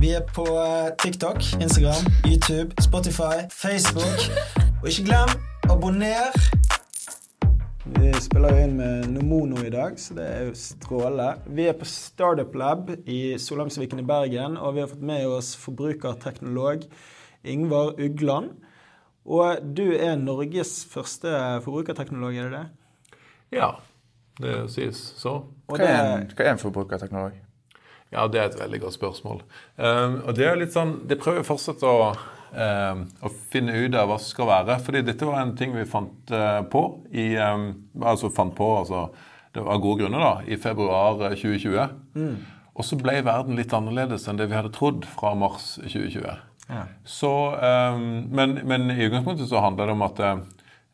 Vi er på eh, TikTok, Instagram, YouTube, Spotify, Facebook. Og ikke glem abonner. Vi spiller inn med Nomono i dag, så det er jo stråle. Vi er på Startup Lab i Solheimsviken i Bergen, og vi har fått med oss forbrukerteknolog Ingvar Ugland. Og du er Norges første forbrukerteknolog, er det det? Ja, det sies så. Hva er en, hva er en forbrukerteknolog? Ja, det er et veldig godt spørsmål. Um, og det er litt sånn Det prøver fortsatt å, um, å finne ut av hva det skal være. Fordi dette var en ting vi fant uh, på i um, Altså fant på, altså Det var gode grunner, da. I februar uh, 2020. Og så ble verden litt annerledes enn det vi hadde trodd fra mars 2020. Ja. Så, men, men i utgangspunktet så handler det om at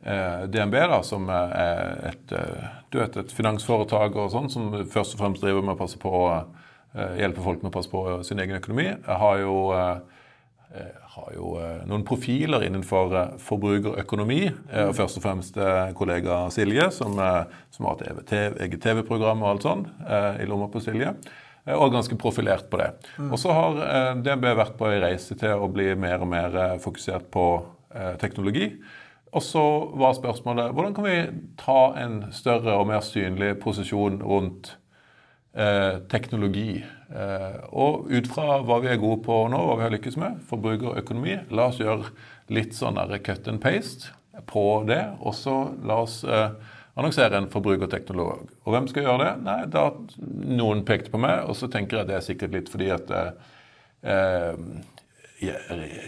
eh, DNB, da, som er et, eh, du vet, et finansforetak og sånn, som først og fremst driver med å passe på eh, hjelpe folk med å passe på sin egen økonomi, har jo, eh, har jo eh, noen profiler innenfor eh, forbrukerøkonomi. Eh, og først og fremst eh, kollega Silje, som, eh, som har et eget TV-program og alt sånn eh, i lomma på Silje. eh, Og ganske profilert på det. Og så har eh, DNB vært på en reise til å bli mer og mer eh, fokusert på eh, teknologi. Og så var spørsmålet hvordan kan vi ta en større og mer synlig posisjon rundt eh, teknologi. Eh, og ut fra hva vi er gode på nå, hva vi har lykkes med, forbrukerøkonomi, la oss gjøre litt sånn cut and paste på det. Og så la oss eh, annonsere en forbrukerteknolog. Og hvem skal gjøre det? Nei, da Noen pekte på meg, og så tenker jeg det er sikkert litt fordi at eh, eh,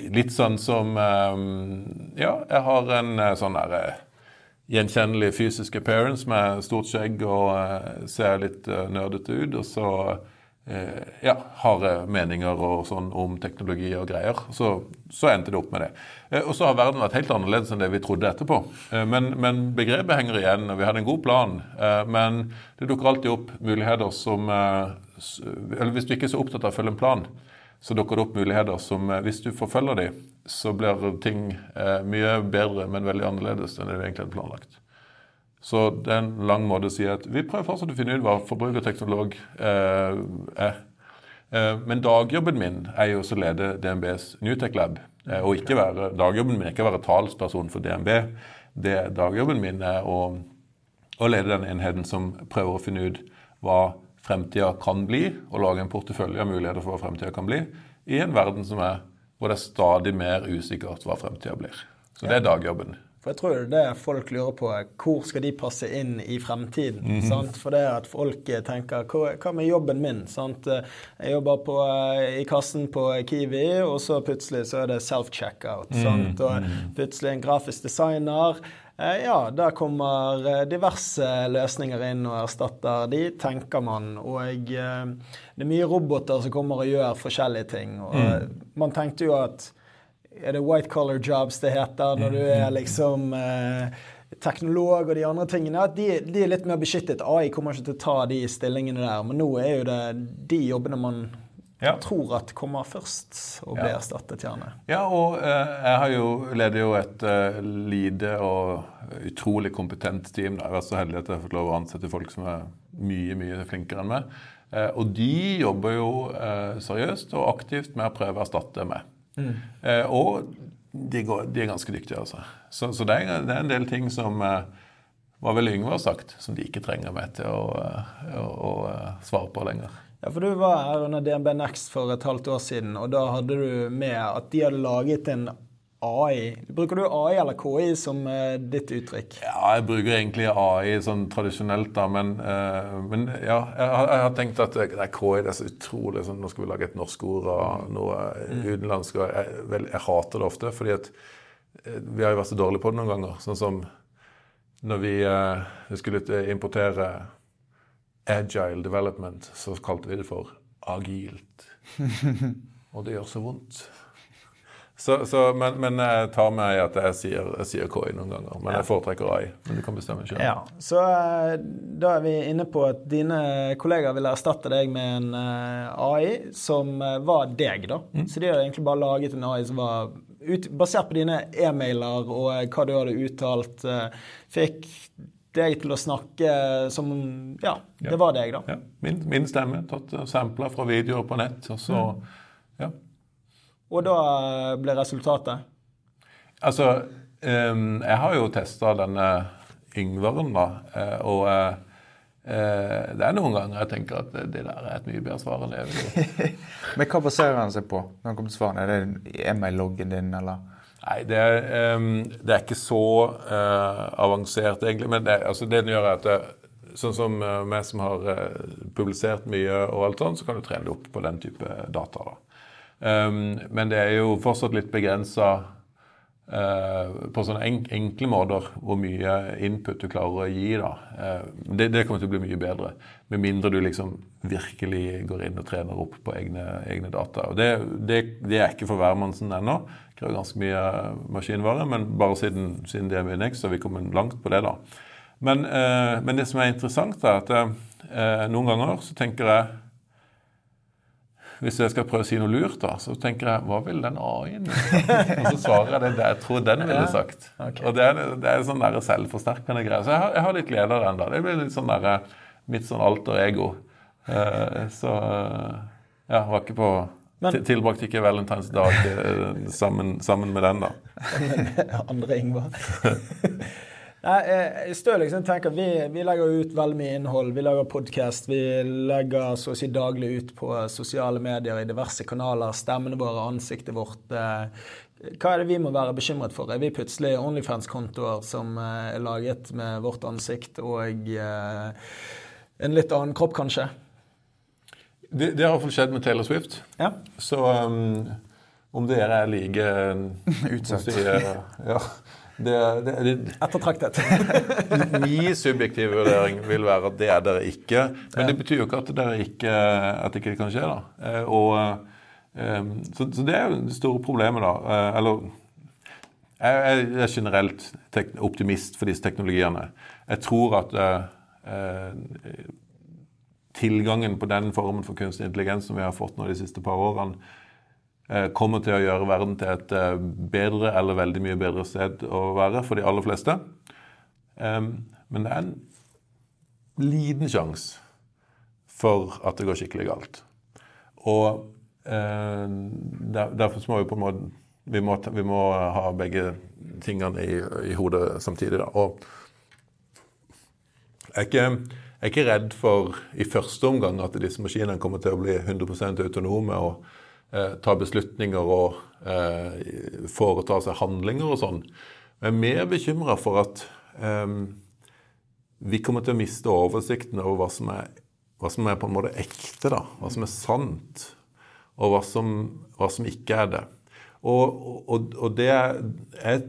Litt sånn som Ja, jeg har en sånn der eh, fysiske parents med stort skjegg og eh, ser litt uh, nerdete ut. Og så eh, ja, har jeg meninger og sånn om teknologi og greier. Så, så endte det opp med det. Eh, og så har verden vært helt annerledes enn det vi trodde etterpå. Eh, men, men begrepet henger igjen, og vi hadde en god plan. Eh, men det dukker alltid opp muligheter som eh, Eller hvis du ikke er så opptatt av å følge en plan, så dukker det opp muligheter som eh, hvis du forfølger de, så blir ting eh, mye bedre, men veldig annerledes enn det du egentlig hadde planlagt. Så det er en lang måte å si at vi prøver fortsatt å finne ut hva forbrukerteknolog eh, er. Eh, men dagjobben min er jo å lede DNBs Newtech Lab. Eh, og ikke være, dagjobben min er ikke å være talsperson for DNB. Det, dagjobben min er å, å lede den enheten som prøver å finne ut hva fremtida kan bli, og lage en portefølje av muligheter for hva fremtida kan bli, i en verden som er, hvor det er stadig mer usikkert hva fremtida blir. Så det er dagjobben. For jeg tror det er folk lurer på. Hvor skal de passe inn i fremtiden? sant? For det at folk tenker hva, med jobben min? sant? Jeg jobber på, i kassen på Kiwi, og så plutselig så er det self-checkout. sant? Og plutselig en grafisk designer. Eh, Ja, der kommer eh, diverse løsninger inn og erstatter de, tenker man. Og eh, det er mye roboter som kommer og gjør forskjellige ting. Eh, man tenkte jo at er det white collar jobs det heter når du er liksom eh, teknolog og de andre tingene? At de, de er litt mer beskyttet. AI kommer ikke til å ta de stillingene der. Men nå er jo det de jobbene man Ja. tror at kommer først og blir erstattet, gjerne. Ja, og eh, jeg har jo, leder jo et eh, lite og utrolig kompetent team. Da. Jeg har vært så heldig at jeg har fått lov å ansette folk som er mye mye flinkere enn meg. Eh, og de jobber jo eh, seriøst og aktivt med å prøve å erstatte meg. Eh, og de, går, de er ganske dyktige, altså. Så, så det, er, det er en del ting som eh, var vel Yngve har sagt, som de ikke trenger meg til å, å, å svare på lenger. Ja, for du var her under DNB Next for et halvt år siden, og da hadde du med at de hadde laget en AI. Bruker du AI eller KI som eh, ditt uttrykk? Ja, jeg bruker egentlig AI sånn tradisjonelt, da, men, eh, men ja, jeg, har- jeg har tenkt at det er KI det er så utrolig sånn, Nå skal vi lage et norsk ord og noe utenlandsk. og Jeg, vel, jeg hater det ofte, fordi at eh, vi har jo vært så dårlige på det noen ganger. Sånn som når vi, eh, vi skulle importere agile development, så kalte vi det for agilt. Og det gjør så vondt. Så, så, men, men jeg tar meg at jeg sier, jeg sier KI noen ganger. Men jeg foretrekker AI. Men du kan bestemme selv. Ja, så eh, da er vi inne på at dine kollegaer ville erstatte deg med en eh, AI som eh, var deg, da. Så de hadde egentlig bare laget en AI som var ut, basert på dine e-mailer og hva du hadde uttalt. fikk deg til å snakke som Ja, det var deg, da. Ja, min, min stemme. Tatt eh, sampler fra videoer på nett. Og så Ja. Og da eh, ble resultatet? Altså, um, jeg har jo testa denne Yngveren, da. eh, Og uh, eh, det er noen ganger jeg tenker at det der er et mye bedre svar enn det jeg vil gi. Men hva baserer han seg på når han kommer til svarene? Er det e-mail-loggen din, eller? Nei, det er, um, det er ikke så uh, avansert, egentlig. Men det, altså, det den gjør, er at det, sånn som uh, meg som har uh, publisert mye, og alt sånt, så kan du trene det opp på den type data. da. Um, men det er jo fortsatt litt begrensa på sånne enk enkle måter hvor mye input du klarer å gi. da. Eh, det, det kommer til å bli mye bedre, med mindre du liksom virkelig går inn og trener opp på egne, egne data. Og det, det, det er ikke for hvermannsen ennå. Krever ganske mye maskinvare, men bare siden, siden mye Next så har vi kommet langt på det. da. Men, eh, men det som er interessant, er at eh, noen ganger så tenker jeg hvis jeg skal prøve å si noe lurt, da, så tenker jeg hva ville den AI-en? Og så svarer jeg det det jeg tror den ville sagt. Og det er, det er sånn der selvforsterkende greier. Så jeg har, jeg har litt glede av den. da. Det blir litt sånn der, mitt sånn alter ego. Uh, så ja, var ikke på Men- Tilbrakte ikke Valentines dag eh, sammen, sammen med den, da. Andre Ingvar. Nei, jeg står liksom tenker vi, vi legger ut veldig mye innhold. Vi lager podkast. Vi legger så å si daglig ut på sosiale medier i diverse kanaler. Stemmene våre, ansiktet vårt. eh, Hva er det vi må være bekymret for? Er vi plutselig Onlyfans-kontoer som eh, er laget med vårt ansikt og eh, en litt annen kropp, kanskje? Det, det har iallfall skjedd med Taylor Swift. Ja. Så um, om dere er like Utsatt. Si, eh, ja, det, det, det, Ettertraktet. Min subjektive vurdering vil være at det er dere ikke. Men det betyr jo ikke at, dere ikke, at det ikke kan skje. da. Eh, Og, eh, så, så det er jo det store problemet, da. Eh, Eller jeg er generelt optimist for disse teknologiene. Jeg tror at tilgangen på den formen for kunstig intelligens som vi har fått nå de siste par årene, kommer til å gjøre verden til et eh, bedre eller veldig mye bedre sted å være for de aller fleste. Men det er en liten sjanse for at det går skikkelig galt. Og eh, derfor må vi på en måte vi må, vi må ha begge tingene i, i hodet samtidig. Da. Og jeg er, ikke, jeg er ikke redd for i første omgang at disse maskinene kommer til å bli 100 autonome og eh, ta beslutninger og eh, foreta seg handlinger og sånn. Jeg er mer bekymra for at eh, vi kommer til å miste oversikten over hva som er, hva som er på en måte ekte, da. Hva som er sant, og hva som, hva som ikke er det. Og, og, og det er jeg,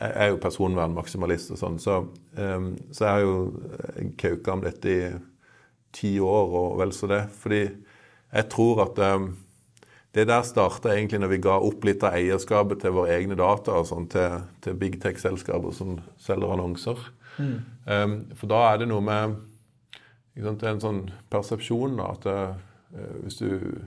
er jo personvernmaksimalist og sånn, så, um, så jeg har jo eh, kauka om dette i ti år og vel så det. Fordi jeg tror at um, det der starta egentlig når vi ga opp litt av eierskapet til våre egne data og sånn, til, til big tech-selskaper som selger annonser. Um, for da er det noe med sant, en sånn persepsjon da, at uh, hvis du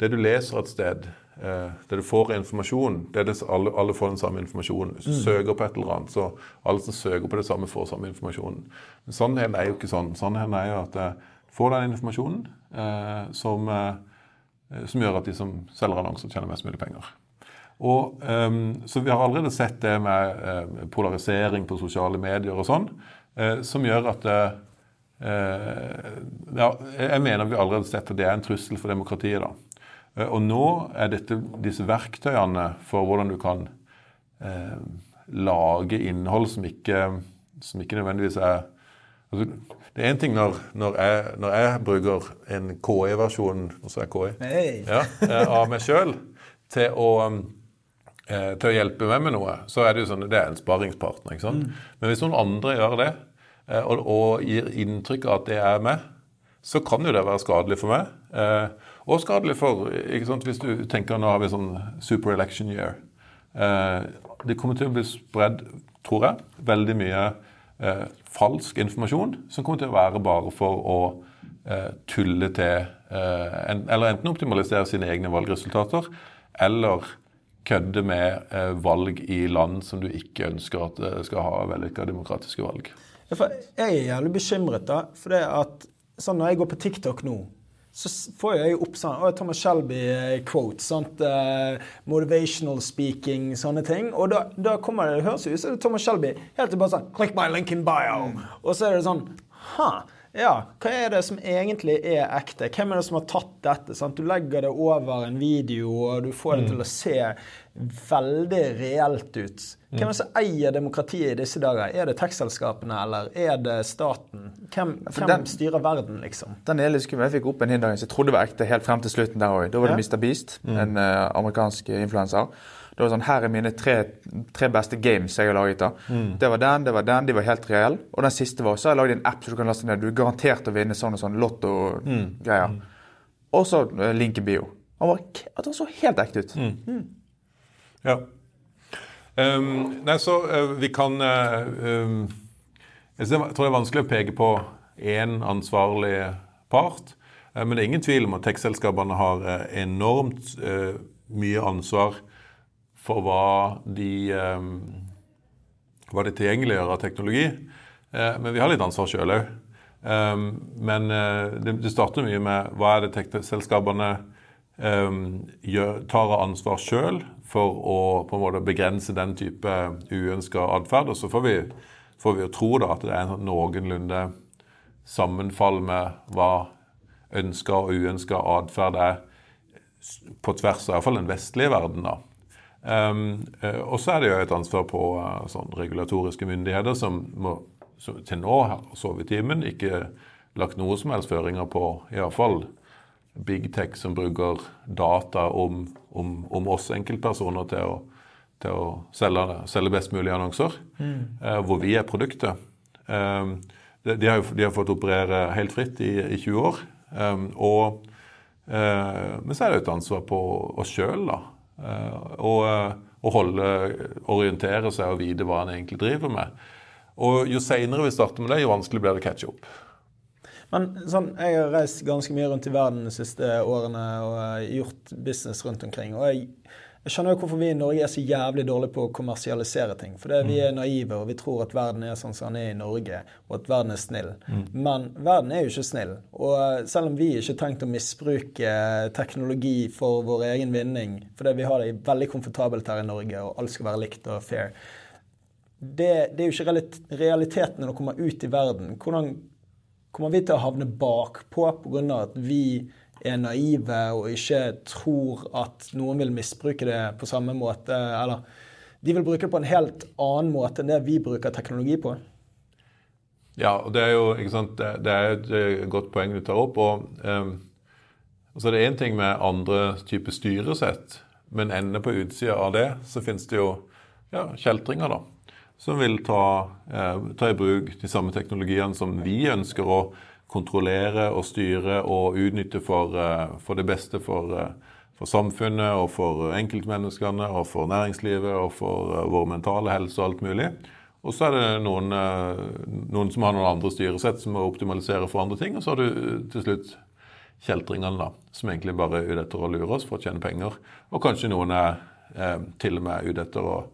Det du leser et sted, uh, det du får informasjon, det er det alle, alle får den samme informasjonen. Hvis du søker på et eller annet, så alle som søker på det samme, får samme informasjonen. Men sannheten er jo ikke sånn. Sannheten er jo at du får den informasjonen som, som gjør at de som selger annonser, tjener mest mulig penger. Og, um, så vi har allerede sett det med uh, polarisering på sosiale medier og sånn, uh, som gjør at uh, eh, ja, Jeg mener vi allerede har sett at det er en trussel for demokratiet. da. Eh, og nå er dette disse verktøyene for hvordan du kan eh, lage innhold som ikke, som ikke nødvendigvis er altså, Det er én ting når, når, jeg, når jeg bruker en KI-versjon KI Hei. ja, eh, av meg sjøl til eh, til å hjelpe meg med noe, så er det jo sånn, det er en sparringspartner. ikke sant? Men hvis noen andre gjør det, eh, og, og gir inntrykk av at det er meg, så kan jo det være skadelig for meg. Eh, og skadelig for ikke sant, Hvis du tenker nå har vi sånn super election year. Eh, det kommer til å bli spredd, tror jeg, veldig mye eh, falsk informasjon som kommer til å være bare for å eh, tulle til eh, en, Eller enten optimalisere sine egne valgresultater, eller kødde med eh, valg i land som du ikke ønsker at eh, skal ha vellykka demokratiske valg. Jeg er jævlig bekymret, da. For det at sånn når jeg går på TikTok nå, så får jeg opp sånn å, Thomas Shelby-quote. sant? Eh, motivational speaking, sånne ting. Og da, da kommer det, det høres ut som Thomas Shelby helt til bare sånn Click my link in bio. Og så er det sånn Ha. Ja, hva er det som egentlig er ekte? Hvem er det som har tatt dette? Sant? Du legger det over en video, og du får det til å se veldig reelt ut. Hvem er det som eier demokratiet i disse dager? Er det tekstselskapene, eller er det staten? Hvem, hvem den- styrer verden, liksom? Den er litt skummel. Jeg fikk opp en hindring som jeg trodde var ekte helt frem til slutten der òg. Da var det Ja. Mr. Beast, en uh, amerikansk influenser. Det var sånn, Her er mine tre, tre beste games jeg har laget. da. Det var den, det var den, de var helt reelle. Og den siste var så har jeg lagd en app som du kan laste ned. Du er garantert å vinne sånn og sånn lotto-greier. Og så uh, link i bio. Han var, det så helt ekte ut. Ja. Um, nei, så uh, vi kan uh, um, Jeg tror det er vanskelig å peke på én ansvarlig part. Uh, men det er ingen tvil om at tekstselskapene har enormt mye ansvar for hva de um, hva de tilgjengeliggjør av teknologi. Men vi har litt ansvar sjøl òg. Men det, det starter mye med hva er det tekstselskapene gjør, tar av ansvar sjøl for å på en måte begrense den type uønska atferd. Og så får vi, får vi tro da at det er noenlunde sammenfall med hva ønska og uønska atferd er på tvers av iallfall den vestlige verden. da. Um, og så er det jo et ansvar på eh, sånn regulatoriske myndigheter som, må, som til nå har sovet i timen, ikke lagt noe som helst føringer på iallfall big tech som bruker data om, om, om oss enkeltpersoner til å, til å selge, det, selge best mulig annonser, eh, hvor vi er produktet. Um, de, de, har de har fått operere helt fritt i, i 20 år. Og, eh, men så er det et ansvar på oss sjøl, da. Eh, og, eh, å holde, orientere seg og vite hva en egentlig driver med. Og jo seinere vi starter med det, jo vanskelig blir det å catche opp. Men sånn, jeg har reist ganske mye rundt i verden de siste årene og eh, gjort business rundt omkring. Og jeg, jeg skjønner jo hvorfor vi i Norge er så jævlig dårlige på å kommersialisere ting. For det, vi er naive, og vi tror at verden er sånn som den er i Norge, og at verden er snill. Men verden er jo ikke snill. Og eh, selv om vi ikke har tenkt å misbruke teknologi for vår egen vinning, fordi vi har det veldig komfortabelt her i Norge, og alt skal være likt og fair, det, det er jo ikke realiteten når du kommer ut i verden. Hvordan kommer vi til å havne bakpå pga. at vi er naive og ikke tror at noen vil misbruke det på samme måte? Eller de vil bruke det på en helt annen måte enn det vi bruker teknologi på? Ja, og det er jo det, det er et eh, godt poeng du tar opp. og um, så er det én ting med andre typer styresett, men ender på utsida av det så finnes det jo ja, kjeltringer, da. Som vil ta, eh, ta i bruk de samme teknologiene som vi ønsker å kontrollere og styre og utnytte for, eh, for det beste for, eh, for samfunnet og for enkeltmenneskene og for næringslivet og for eh, vår mentale helse og alt mulig. Og så er det noen, eh, noen som har noen andre styresett som må optimalisere for andre ting. Og så har du eh, til slutt kjeltringene, da, som egentlig bare er ute etter å lure oss for å tjene penger. Og kanskje noen er til og med ute etter å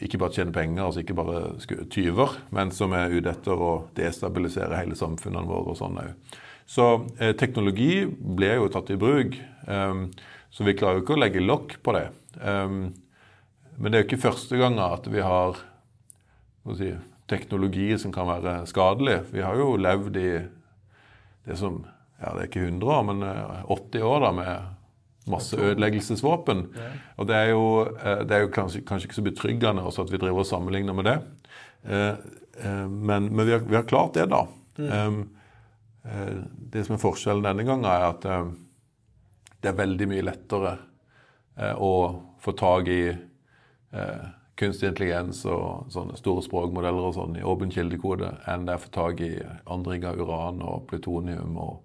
ikke bare tjene penger, altså ikke bare tyver, men som er ute etter å destabilisere hele samfunnene våre og sånn òg. Så eh, teknologi ble jo tatt i bruk, um, så vi klarer jo ikke å legge lokk på det. Um, men det er jo ikke første gang at vi har si, teknologi som kan være skadelig. Vi har jo levd i det som ja, det er ikke 100 år, men eh, 80 år da, med masse ødeleggelsesvåpen. Og det er jo, eh, det er jo kanskje, kanskje ikke så betryggende også at vi driver og sammenligner med det. Eh, eh, Men, men vi, har, vi har klart det, da. Um, eh, Det som er forskjellen denne gangen, er at det er veldig mye lettere å få tak i kunstig intelligens og sånne store språkmodeller og sånn i åpen kildekode enn det er å få tak i andring av uran og plutonium og,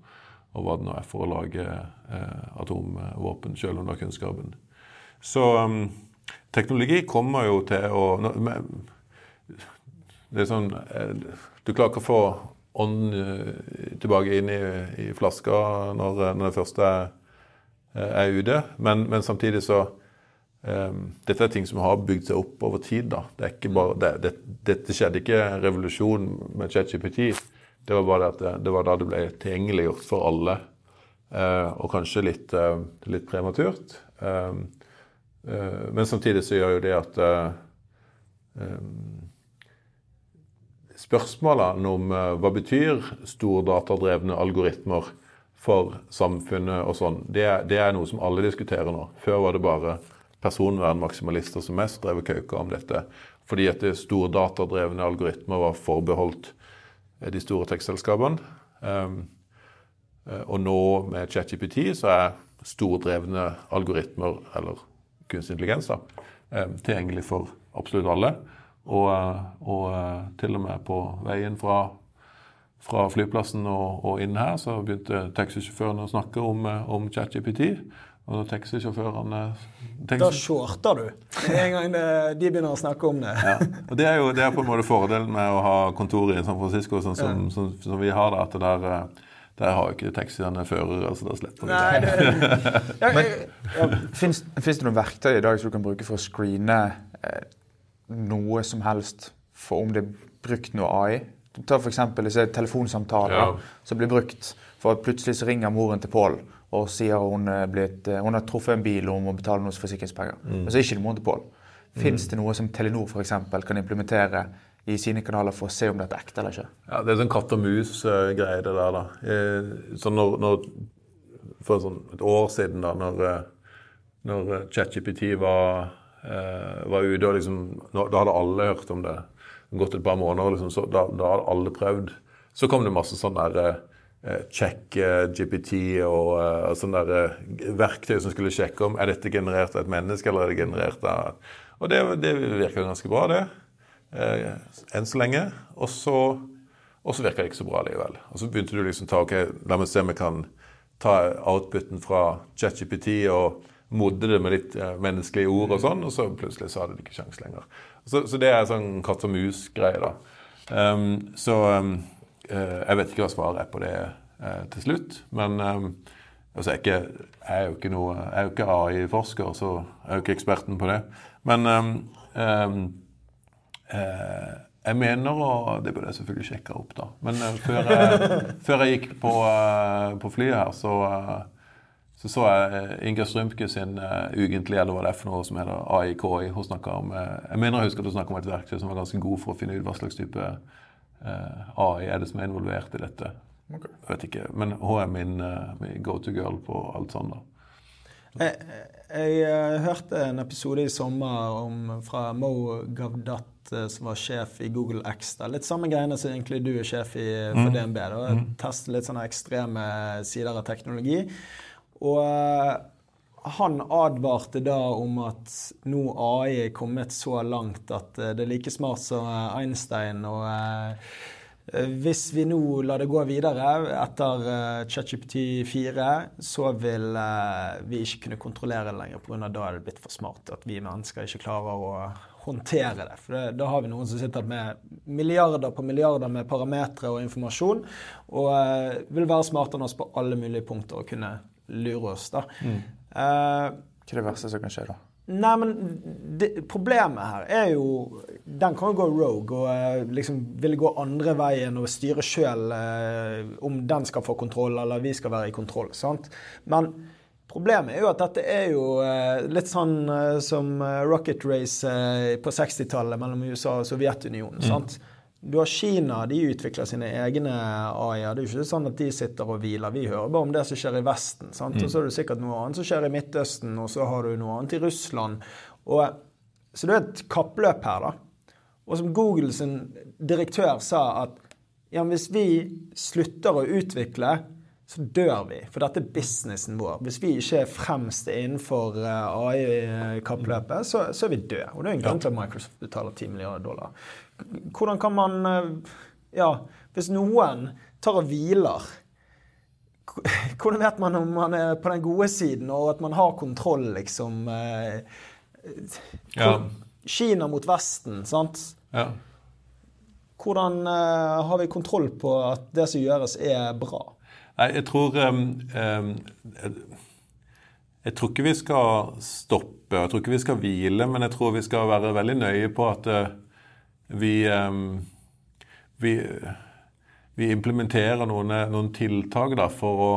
og hva det nå er for å lage eh, atomvåpen, selv om du har kunnskapen. Så um, teknologi kommer jo til å men- Det er sånn eh, Du klarer ikke å få ånden eh, tilbake inn i, i flaska når, når det første er, er ute, men, men samtidig så Um, dette er ting som har bygd seg opp over tid. da. Det er ikke bare, det, det, dette skjedde ikke revolusjon med ChatGPT. Det var bare det at det, det var da det ble tilgjengeliggjort for alle. Eh, og kanskje litt, eh, litt prematurt. Eh, men samtidig så gjør jo det at Spørsmålene om hva betyr stordatadrevne algoritmer for samfunnet og sånn, det, det er noe som alle diskuterer nå. Før var det bare personvernmaksimalister som mest drev og kauka om dette. Fordi at det stordatadrevne algoritmer var forbeholdt eh, de store tekstselskapene. Um, eh, og nå med ChatGPT så er stordrevne algoritmer, eller kunstig intelligens, da, eh, tilgjengelig for absolutt alle. Og, eh, og eh, til og med på veien fra, fra flyplassen og, og inn her, så begynte taxisjåførene å snakke om, eh, om ChatGPT. Og når taxisjåførene Da taxi- shorter du. Med en gang de begynner å snakke om det. ja. Og det er jo det er på en måte fordelen med å ha kontor i San Francisco sånn som, som, som vi har. da, at der, eh, der har jo ikke taxiene førere. altså da slipper de det. ja, Fins det noen verktøy i dag som du kan bruke for å screene eh, noe som helst for om det er brukt noe AI? Ta f.eks. disse telefonsamtalene Ja. da, som blir brukt for at plutselig så ringer moren til Pål og sier hun, er blitt, eh, hun har truffet en bil og hun må betale noen forsikringspenger. Men så er ikke det monopol. Fins mm. Det noe som Telenor for eksempel, kan implementere i sine kanaler for å se om dette er ekte eller ikke? Ja, Det er sånn katt og mus-greie, det der. da. Eh, Så når, når, for sånn et år siden, da når, eh, når eh, ChatGPT var, eh, var ute og liksom Da hadde alle hørt om det. Det hadde gått et par måneder, liksom, så da, da hadde alle prøvd. Så kom det masse sånn der eh, check eh, GPT og eh, sånn der eh, verktøy som skulle sjekke om er dette generert av et menneske eller er det generert av Og det, det virker ganske bra, det. Eh, enn så lenge. Og så og så virka det ikke så bra likevel. Og så begynte du liksom ta ok, la meg se om jeg kan ta outputen fra ChatGPT og modde det med litt eh, menneskelige ord og sånn, og så plutselig så hadde de ikke sjans lenger. Så, så det er sånn katt og mus-greie, da. Um, så um, eh, jeg vet ikke hva svaret er på det eh, til slutt, men um, altså jeg, er ikke, jeg er jo ikke noe Jeg er jo ikke AI-forsker, så jeg er jo ikke eksperten på det. Men um, um, Eh, jeg mener, og det burde jeg selvfølgelig sjekke opp, da Men eh, før, jeg, før jeg gikk på, eh, på flyet her, så eh, så, så jeg Inger Inga Strømke sin uh, ukentlig, eller hva det er for noe som heter AIKI. Hun snakket om, eh, Jeg mener jeg husker at hun snakka om et verktøy som var ganske god for å finne ut hva slags type eh, AI er det som er involvert i dette. Jeg vet ikke, Men hun er min, uh, min go to girl på alt sånt. da. jeg, jeg, jeg, hørte en episode i sommer om, fra Mo Gavdat, eh, som var sjef i Google X. Da. Litt samme greiene som egentlig du er sjef i for DNB. Da. Teste litt sånne ekstreme sider av teknologi. Og eh, han advarte da om at nå AI er kommet så langt at eh, det er like smart som eh, Einstein. og eh, hvis vi nå lar det gå videre etter ChatGPT 4, så vil vi ikke kunne kontrollere det lenger, pga. da er det blitt for smart at vi mennesker ikke klarer å håndtere det. For da har vi noen som sitter med milliarder på milliarder med parametere og informasjon, og vil være smartere enn oss på alle mulige punkter og kunne lure oss. da. Eh, Hva er det verste som kan skje da? Nei, men det, problemet her er jo Den kan jo gå rogue og eh, liksom ville gå andre veien og styre sjøl eh, om den skal få kontroll eller vi skal være i kontroll. sant? Men problemet er jo at dette er jo eh, litt sånn eh, som eh, rocket race eh, på 60-tallet mellom USA og Sovjetunionen. sant? Du har Kina, de utvikler sine egne AI-er. Det er jo ikke sånn at de sitter og hviler. Vi hører bare om det som skjer i Vesten. sant? Og så er det sikkert noe annet som skjer i Midtøsten, og så har du noe annet i Russland. Og, så det er et kappløp her, da. Og som Google sin direktør sa at ja, hvis vi slutter å utvikle, så dør vi. For dette er businessen vår. Hvis vi ikke er fremst innenfor eh, AI-kappløpet, så, så er vi døde. Og det er en grunn til at Microsoft betaler 10 milliarder dollar. Hvordan kan man eh, Ja, hvis noen tar og hviler hvordan vet man om man er på den gode siden, og at man har kontroll, liksom? eh, Ja. Kina mot Vesten, sant? Ja. Hvordan eh, har vi kontroll på at det som gjøres, er bra? Nei, jeg tror um, um, jeg, jeg tror ikke vi skal stoppe, jeg tror ikke vi skal hvile, men jeg tror vi skal være veldig nøye på at uh, vi, um, vi vi implementerer noen, noen tiltak da, for å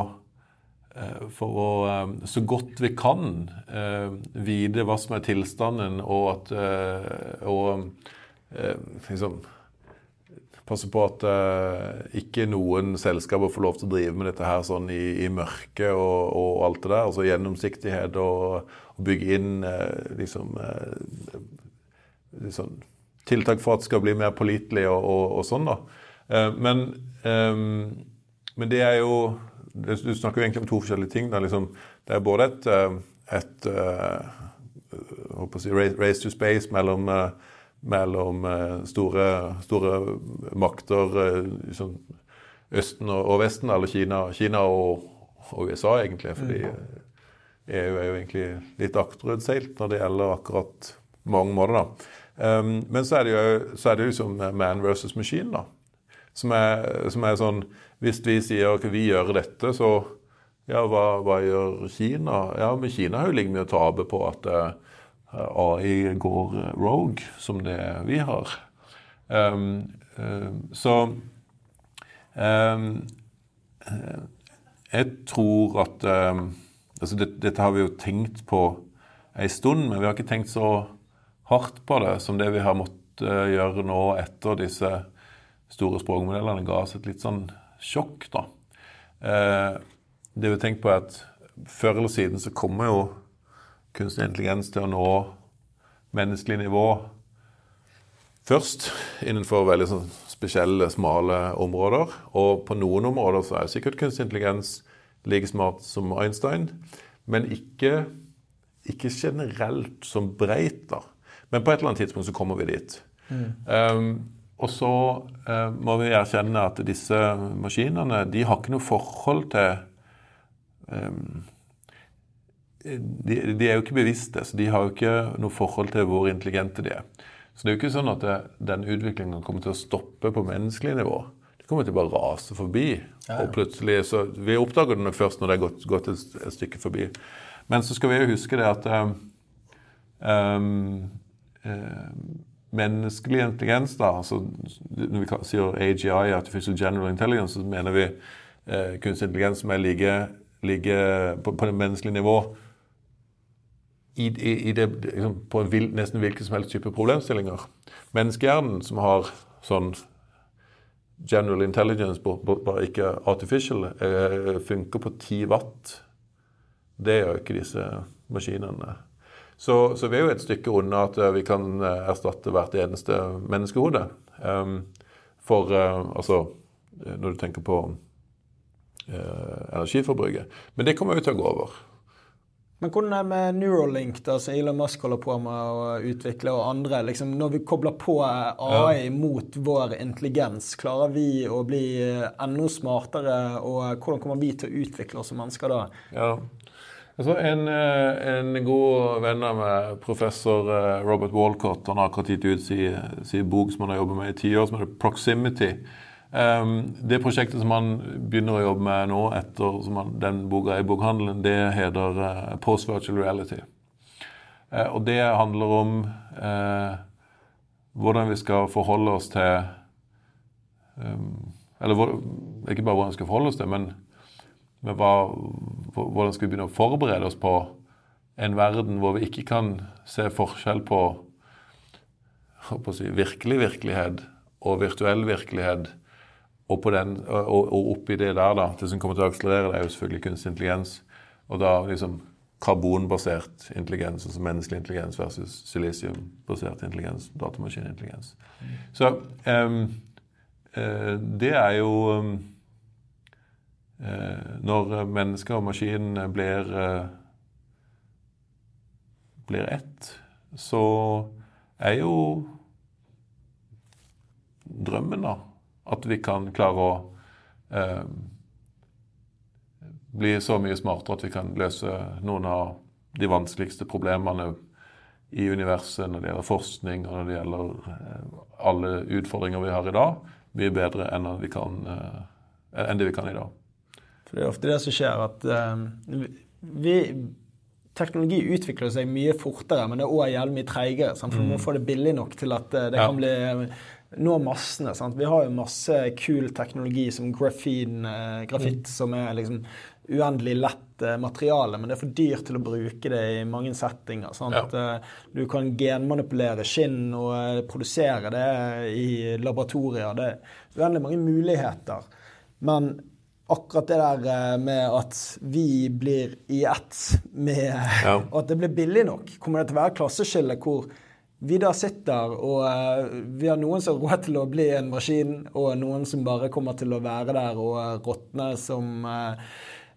Eh, for å eh, så godt vi kan eh, vite hva som er tilstanden, og at og, liksom, passe på at ikke noen selskaper får lov til å drive med dette her sånn i, i mørket og, og, alt det der. Altså gjennomsiktighet og, og bygge inn liksom, liksom, tiltak for at det skal bli mer pålitelig og, og, sånn, da. Men, men det er jo du snakker jo egentlig om to forskjellige ting. Liksom, det er både et, eh, et uh, si, race to space mellom, mellom store, store, makter liksom, Østen og, og, Vesten, eller Kina, Kina og, og, USA, egentlig. Fordi EU er jo egentlig litt akterutseilt når det gjelder akkurat mange måter. da. Um, men så er det jo så er det liksom man versus machine, da. Som er, som er sånn hvis vi sier at vi gjør dette, så ja, hva, hva, gjør Kina? Ja, men Kina har jo like mye å tape på at uh, AI går rogue, som det vi har. Um, um, så Jeg tror at altså det, Dette har vi jo tenkt på ei stund, men vi har ikke tenkt så hardt på det som det vi har måttet uh, gjøre nå etter disse store språkmodellene ga oss et litt sånn sjokk, da. Eh, det vi tenker på er at før eller siden så kommer jo kunstig intelligens til å nå menneskelig nivå først innenfor veldig sånn spesielle, smale områder. Og på noen områder så er sikkert kunstig intelligens like smart som Einstein, men ikke, ikke generelt som breit, da. Men på et eller annet tidspunkt så kommer vi dit. Mm. Um, og så uh, må vi erkjenne at disse maskinene de har ikke noe forhold til um, de, de, er jo ikke bevisste, så de har jo ikke noe forhold til hvor intelligente de er. Så det er jo ikke sånn at det, den utviklingen kommer til å stoppe på menneskelig nivå. Det kommer til å bare rase forbi. Ja, ja. Og plutselig, så Vi oppdager det nok først når det er gått, gått et, et, stykke forbi. Men så skal vi jo huske det at um, um, menneskelig intelligens, da, altså når vi sier AGI, Artificial General Intelligence, så mener vi eh, kunstig intelligens som er like, like på, på det menneskelige nivå i, i, i det, liksom, på vil, nesten hvilken som helst type problemstillinger. Menneskehjernen, som har sånn general intelligence, bare ikke artificial, eh, funker på 10 watt. Det gjør ikke disse maskinene. Så, så, vi er jo et stykke unna at eh, vi kan eh, erstatte hvert eneste menneskehode. Um, for uh, altså Når du tenker på energiforbruket. Men det kommer jo til å gå over. Men hvordan er det med Neuralink, da, som Elon Musk holder på med å utvikle, og andre? Liksom, når vi kobler på AI ja. mot vår intelligens, klarer vi å bli enda smartere? Og hvordan kommer vi til å utvikle oss som mennesker da? Ja, Altså, en, eh, en, god venn av meg, professor eh, Robert Walcott, han har akkurat gitt ut sin, si bok som han har jobbet med i ti år, som heter 'Proximity'. Um, det prosjektet som han begynner å jobbe med nå, etter han, den boka i bokhandelen, det heter uh, Post Virtual Reality. Uh, og det handler om uh, hvordan vi skal forholde oss til um, Eller hvor, ikke bare hvordan vi skal forholde oss til, men men hva, hvordan skal vi begynne å forberede oss på en verden hvor vi ikke kan se forskjell på, på si, virkelig virkelighet og virtuell virkelighet. Og, på den, og, og oppi det der, da, det som kommer til å akselerere, det er jo selvfølgelig kunstig intelligens. Og da liksom karbonbasert intelligens, altså menneskelig intelligens versus silisiumbasert intelligens, datamaskinintelligens. Så um, uh, det er jo um, når mennesket og maskin blir, eh, blir ett, så er jo drømmen da at vi kan klare å eh, bli så mye smartere at vi kan løse noen av de vanskeligste problemene i universet når det gjelder forskning og når det gjelder eh, alle utfordringer vi har i dag, mye bedre eh, enn det vi kan i dag. For det er ofte det som skjer, at uh, vi, teknologi utvikler seg mye fortere, men det er òg jævlig mye treigere. For du må mm. få det billig nok til at uh, det ja. kan bli nå massene. Sant? Vi har jo masse kul teknologi som grafin, eh, grafitt, Mm. som er liksom uendelig lett eh, materiale, men det er for dyrt til å bruke det i mange settinger. Ja. Eh, Du kan genmanipulere skinn og eh, produsere det i laboratorier. Det er uendelig mange muligheter. Men akkurat det der eh, med at vi blir i ett med Ja. At det blir billig nok, kommer det til å være klasseskille hvor vi da sitter og eh, vi har noen som har råd til å bli en maskin, og noen som bare kommer til å være der og eh, råtne som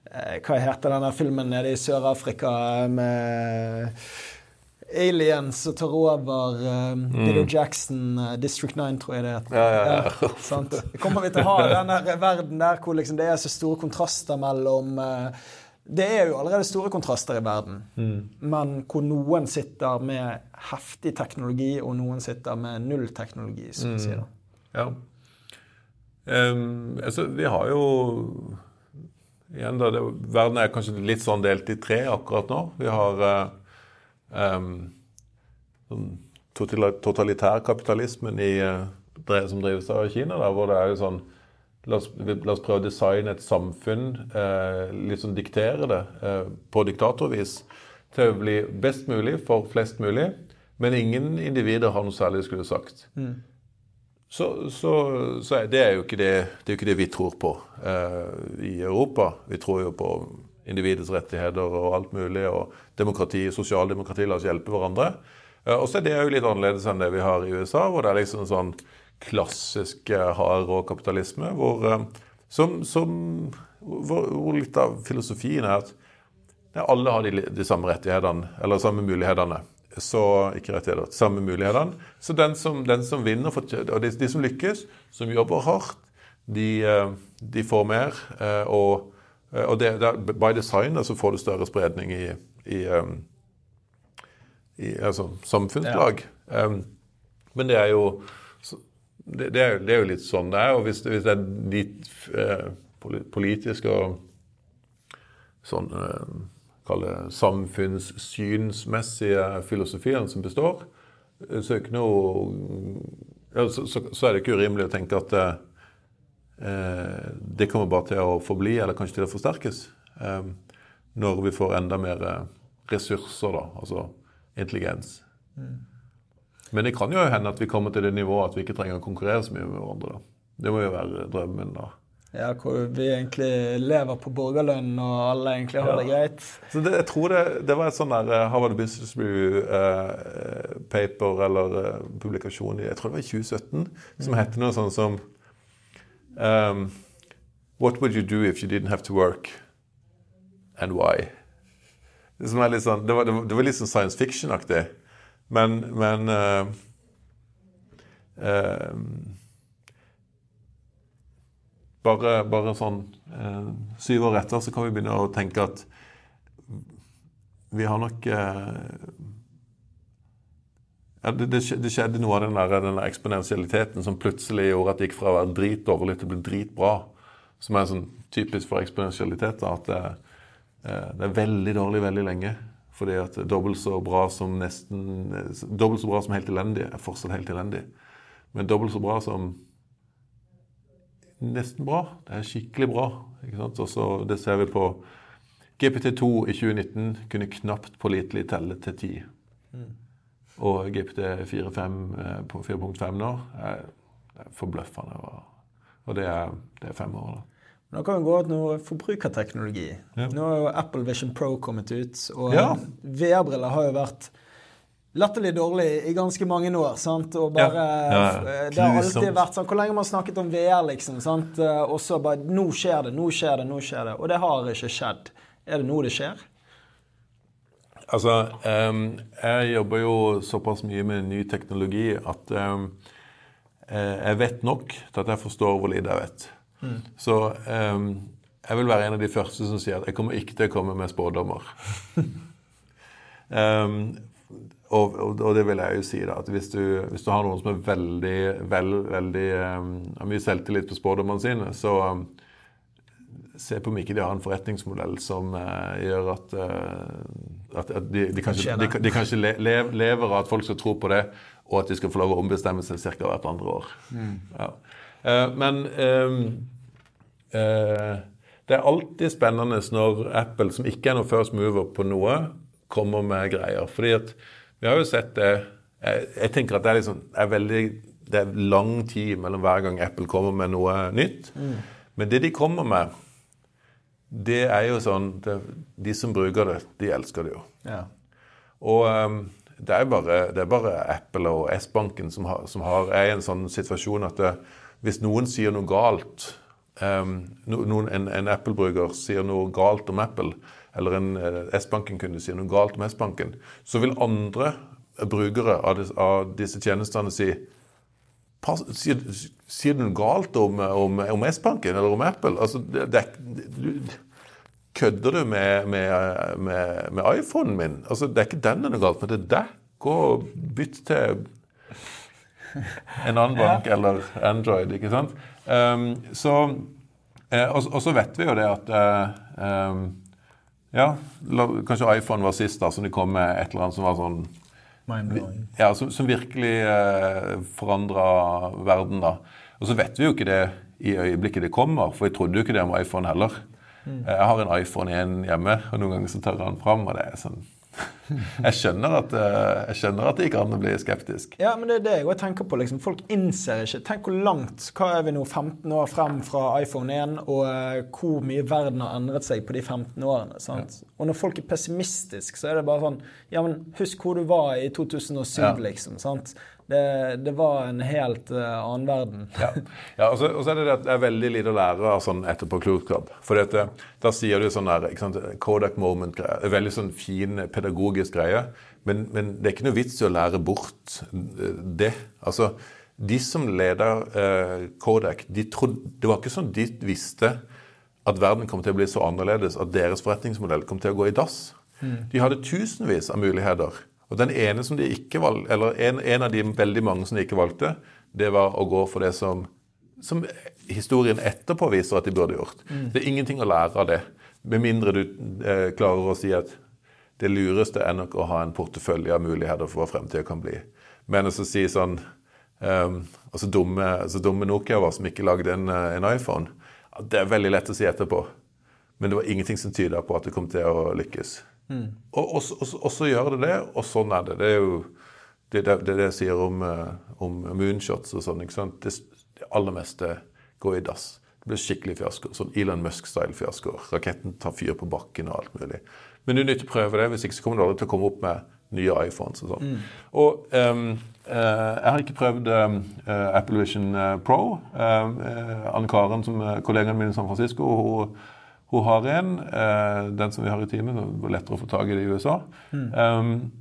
Hva heter denne filmen nede i Sør-Afrika med aliens som tar over uh, Peter Jackson, uh, District 9, tror jeg det heter. Mm. Ja, ja, ja. sant? Kommer vi til å ha den verden der hvor liksom det er så store kontraster mellom uh, Det er jo allerede store kontraster i verden, Mm. men hvor noen sitter med heftig teknologi, og noen sitter med null teknologi, som Mm. sier. Ja. Um, altså, vi har jo igjen da, det, Verden er kanskje litt sånn delt i tre akkurat nå. Vi har eh, total- totalitærkapitalismen i, eh, som drives av Kina, da, hvor det er jo sånn La oss, la oss prøve å designe et samfunn, eh, litt sånn diktere det eh, på diktatorvis, til å bli best mulig for flest mulig. Men ingen individer har noe særlig de skulle sagt. Så, så, så er det er jo ikke det, det, er ikke det vi tror på eh, i Europa. Vi tror jo på individets rettigheter og alt mulig, og demokrati, sosialdemokrati. La oss hjelpe hverandre. Eh, og så er det jo litt annerledes enn det vi har i USA, hvor det er liksom sånn klassisk eh, hard rå kapitalisme, hvor, eh, som, som, hvor, hvor litt av filosofien er at alle har de, de samme rettighetene, eller samme mulighetene. Så ikke rettigheter, samme mulighetene. Så den som, den som vinner, og de, de som lykkes, som jobber hardt, de, de får mer. Og, og det, det, by design så får du større spredning i, i, eh, i altså, samfunnslag. Um, men det er jo det, det, er, det er jo litt sånn det er. Og hvis hvis det er litt eh, politisk og sånn eh, Kall det samfunnssynsmessige filosofien som består, eh, så er noe ja, så, så, så er det ikke urimelig å tenke at eh, eh, det kommer bare til å forbli, eller kanskje til å forsterkes, eh, når vi får enda mer eh, ressurser, da, altså intelligens. Men det kan jo hende at vi kommer til det nivået at vi ikke trenger å konkurrere så mye med hverandre. da. Det må jo være drømmen, da. Ja, hvor vi egentlig lever på borgerlønn, og alle egentlig har Ja. det greit. Så det, jeg tror det, det var et sånn der eh, Harvard Business Review-paper eller eh, publikasjon jeg tror det var i 2017 som het noe sånn som um, What would you do if you didn't have to work? And why? Det, er litt sånn, det, var, det, var, litt sånn science fiction-aktig. Men, men uh, uh, bare, bare sånn uh, syv år etter så kan vi begynne å tenke at vi har nok eh, ja, det, det, skjedde noe av den der, den der eksponentialiteten som plutselig gjorde at det gikk fra å være dritdårlig til å bli dritbra. Som er sånn typisk for eksponentialitet. At det, eh, det er veldig dårlig veldig lenge. Fordi at dobbelt så bra som nesten Dobbelt så bra som helt elendig er fortsatt helt elendig. Men dobbelt så bra som nesten bra. Det er skikkelig bra. ikke sant? Og så Det ser vi på GPT2 i 2019 kunne knapt pålitelig telle til 10. Og GPT4.5 eh, på 4.5 nå er, er forbløffende. Og, det, er, det er fem år. da. Nå kan vi gå til noe forbrukerteknologi. Ja. Nå har jo Apple Vision Pro kommet ut, og Ja. VR-briller har jo vært latterlig dårlig i ganske mange år. sant? Og bare, Ja. Ja. Det har alltid vært sånn Hvor lenge har man snakket om VR, liksom? sant? Eh, Og så bare Nå skjer det, nå skjer det, nå skjer det. Og det har ikke skjedd. Er det nå det skjer? Altså, jeg jobber jo såpass mye med ny teknologi at eh, jeg vet nok til at jeg forstår hvor lite jeg vet. Så ehm, jeg vil være en av de første som sier at jeg kommer ikke til å komme med spådommer. um, og, og, og det vil jeg jo si, da, at hvis du, hvis du har noen som er veldig, vel, veldig um, har mye selvtillit på spådommene sine, så ehm, se på om ikke de har en forretningsmodell som uh, gjør at, uh, at, at de, de, kanskje, de, de kanskje le, lev- lever av at folk skal tro på det, og at de skal få lov å ombestemme seg ca. hvert andre år. Ja. Uh, men eh, det er alltid spennende når Apple, som ikke er noe first mover på noe, kommer med greier. Fordi at vi har jo sett det Jeg, jeg tenker at det er, liksom, er veldig det er lang tid mellom hver gang Apple kommer med noe nytt. Men det de kommer med, det er jo sånn det, De som bruker det, de elsker det jo. Ja. Og um, det, er bare, det er bare Apple og S-banken som, har, som har, er i en sånn situasjon at det, hvis noen sier noe galt um, noen, En, en Apple-bruker sier noe galt om Apple, eller en eh, S-banken-kunde sier noe galt om S-banken, så vil andre brukere av, dis, av disse tjenestene si sier, sier, du noe galt om, om, om S-banken eller om Apple? Altså, det, det, du, kødder du med, med, med, med iPhonen min? Altså, Det er ikke den det er noe galt med, det er deg. Gå og bytt til en annen bank eller Android, ikke sant? Um, så, eh, og, og, så vet vi jo det at uh, um, Ja, kanskje iPhone var sist, da, som de kom med et eller annet som var sånn ja, som, som virkelig eh, forandra verden, da. Og så vet vi jo ikke det i øyeblikket det kommer, for jeg trodde jo ikke det om iPhone heller. Mm. Jeg har en iPhone 1 hjemme, og noen ganger så tar jeg den fram, og det er sånn jeg skjønner, at, eh, jeg skjønner at det gikk an å bli skeptisk. Ja, men det er det jeg tenker på. Liksom. Folk innser ikke Tenk hvor langt Hva er vi nå 15 år frem fra iPhone 1, og uh, hvor mye verden har endret seg på de 15 årene. sant? Ja. Og når folk er pessimistiske, så er det bare sånn Ja, men husk hvor du var i 2007, ja. liksom. sant? Det, det, var en helt uh, annen verden. ja, ja og, så, og, så, er det det at det er veldig lite å lære av sånn etterpåklokskap. For dette, da sier du sånn der, sant, Kodak moment-greie. Veldig sånn fin pedagogisk greie. Men, men, det er ikke noe vits i å lære bort eh, det. Altså, de som leder uh, Kodak, de trodde, det var ikke sånn de visste at verden kom til å bli så annerledes at deres forretningsmodell kom til å gå i dass. Mm. De hadde tusenvis av muligheter. Og den ene som de ikke valgte, eller en, en, av de veldig mange som de ikke valgte, det var å gå for det som, som historien etterpå viser at de burde gjort. Mm. Det er ingenting å lære av det. Med mindre du eh, klarer å si at det lureste er nok å ha en portefølje av muligheter for hva fremtida kan bli. Men å si sånn um, altså dumme, altså dumme Nokia var som ikke lagde en, eh, en iPhone. Det er veldig lett å si etterpå. Men det var ingenting som tyda på at det kom til å lykkes. Mm. Og, og, og, og, så gjør det det, og sånn er det. Det er jo det, det, det, jeg sier om, eh, om, moonshots og sånn. ikke sant? Det, det, aller meste går i dass. Det blir skikkelig fiasko. Sånn Elon Musk-style-fiaskoer. Raketten tar fyr på bakken og alt mulig. Men du er nødt til å prøve det, hvis ikke så kommer du aldri til å komme opp med nye iPhones og sånn. Mm. Og um, uh, jeg har ikke prøvd um, uh, Apple Vision Pro. Uh, Anne Karen, som er kollegaen min i San Francisco, hun hun har en, eh, den som vi har i teamet, det var lettere å få tak i det i USA. Mm. Um,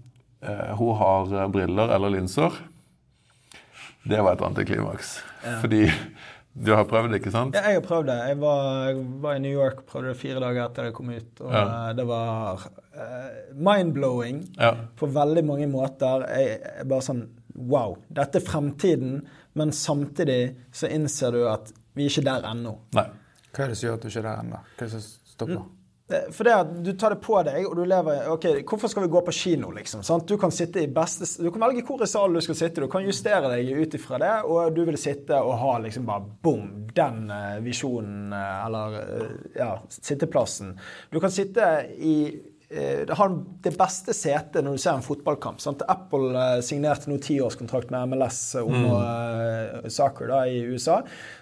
eh, hun har eh, briller eller linser. Det var et antiklimaks. Ja. Fordi du har prøvd det, ikke sant? Ja, jeg har prøvd det. Jeg var, jeg var i New York prøvde det fire dager etter det kom ut. Og ja. det var uh, mind-blowing ja. på veldig mange måter. Jeg, jeg bare sånn Wow. Dette er fremtiden, men samtidig så innser du at vi er ikke der ennå. Nei. Hva er det som gjør at du ikke er der ennå? Hva er det som stopper? Mm. For det at du tar det på deg, og du lever ok, Hvorfor skal vi gå på kino, liksom? Sant? Du kan sitte i beste, du kan velge hvor i salen du skal sitte. Du kan justere deg ut ifra det, og du vil sitte og ha liksom bare bom, den uh, visjonen, uh, eller ja, sitteplassen. Du kan sitte i Eh, har det beste setet når du ser en fotballkamp. Sant? Apple uh, signerte nå tiårskontrakt med MLS om mm. uh, soccer da, i USA.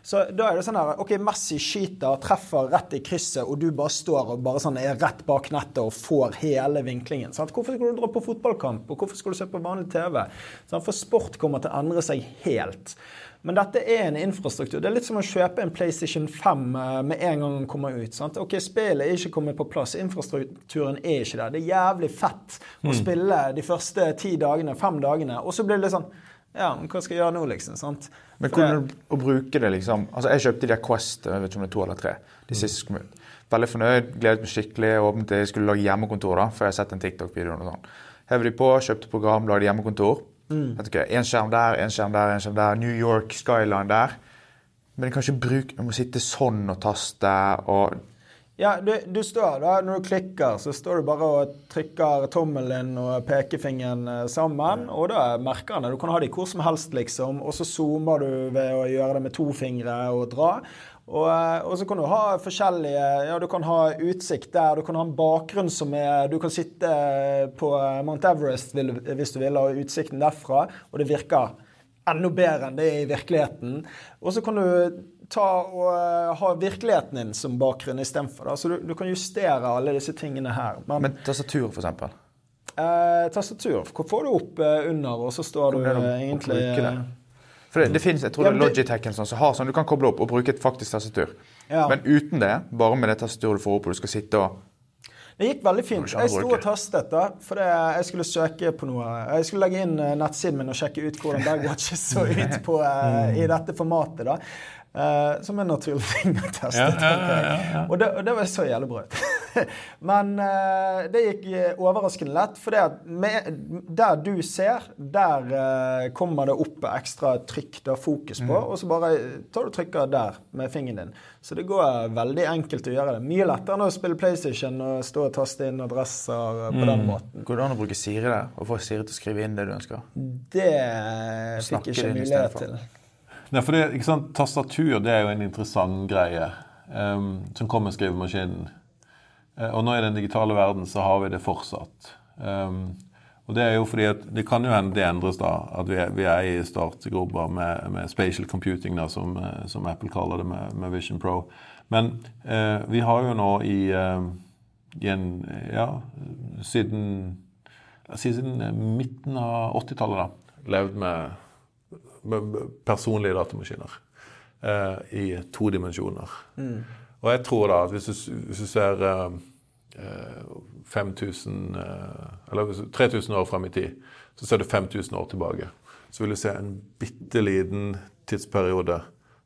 Så da er det sånn her OK, Messi skyter, treffer rett i krysset, og du bare står og bare sånn er rett bak nettet og får hele vinklingen. Sant? Hvorfor skal du dra på fotballkamp, og hvorfor skal du se på vanlig TV? Sant? For sport kommer til å endre seg helt. Men dette er en infrastruktur. Det er litt som å kjøpe en PlayStation 5 eh, med en gang den kommer ut. Sant? Ok, Spillet er ikke kommet på plass. Infrastrukturen er ikke der. Det er jævlig fett å mm. spille de første ti dagene, fem dagene, og så blir det litt sånn ja, hva skal jeg gjøre nå, liksom? sant? Men hvordan å bruke det, liksom Altså, Jeg kjøpte de der Quest jeg vet ikke om det er to eller tre, de mm. siste kom ut. Veldig fornøyd, gledet meg skikkelig. Åpnet jeg skulle lage hjemmekontor, da, før jeg har sett en TikTok-video. og sånn. Hever de på, kjøpte program, lagde hjemmekontor. Mm. En skjerm der, en skjerm der, en skjerm der. New York skyline der. Men jeg kan ikke bruke Jeg må sitte sånn og taste og Ja, du, du, står da, Når du klikker, så står du bare og trykker tommelen og pekefingeren eh, sammen. Og da merker han det. Du kan ha det hvor som helst, liksom. Og så zoomer du ved å gjøre det med to fingre og dra. Og, eh, og, så kan du ha forskjellige Ja, du kan ha utsikt der. Du kan ha en bakgrunn som er Du kan sitte på Mount Everest hvis du vil, ha utsikten derfra, og det virker enda bedre enn det er i virkeligheten. Og så kan du ta og uh, ha virkeligheten din som bakgrunn istedenfor. Så du, du, kan justere alle disse tingene her. Men, Men tastatur, for eksempel? tastatur. Hvor får du opp uh, under, og så står du egentlig For det, det finnes, jeg tror ja, det er Logitech sånn, som har sånn du kan koble opp og bruke et faktisk tastatur. Ja. Men uten det, bare med det tastaturet du får opp, og du skal sitte og det gikk veldig fint. Jeg sto og tastet, da, for jeg skulle søke på noe. Jeg skulle legge inn nettsiden min og sjekke ut hvordan Bagwatches så ut på, i dette formatet. da. Uh, som en naturlig ting å teste. Ja, ja, ja, og, det, og, det, var så jævlig bra Men uh, det gikk eh, overraskende lett. For der du ser, der uh, kommer det opp ekstra trykk, da, fokus på. Mm. Og så bare tar du trykker der med fingeren din. Så det går veldig enkelt å gjøre det. Mye lettere enn å spille PlayStation og stå og taste inn adresser på mm. den måten. Går det an å bruke Siri der? Og få Siri til å skrive inn det du ønsker? Det fikk jeg ikke mulighet til. Ja, for det, ikke sant, Tastatur det er jo en interessant greie um, som kommer med skrivemaskinen. Uh, og nå i den digitale verden så har vi det fortsatt. Um, og Det er jo fordi at det kan jo hende det endres, da. At vi er, vi er i startgropa med, med, spatial computing, da, som, eh, som, Apple kaller det med, med Vision Pro. Men uh, vi har jo nå i, uh, i en Ja, siden, siden midten av 80-tallet, da, levd med personlige datamaskiner eh, i to dimensjoner. Mm. Og jeg tror da at hvis du, hvis du ser eh, 5000 eh, Eller 3000 år frem i tid, så ser du 5000 år tilbake. Så vil du se en bitte liten tidsperiode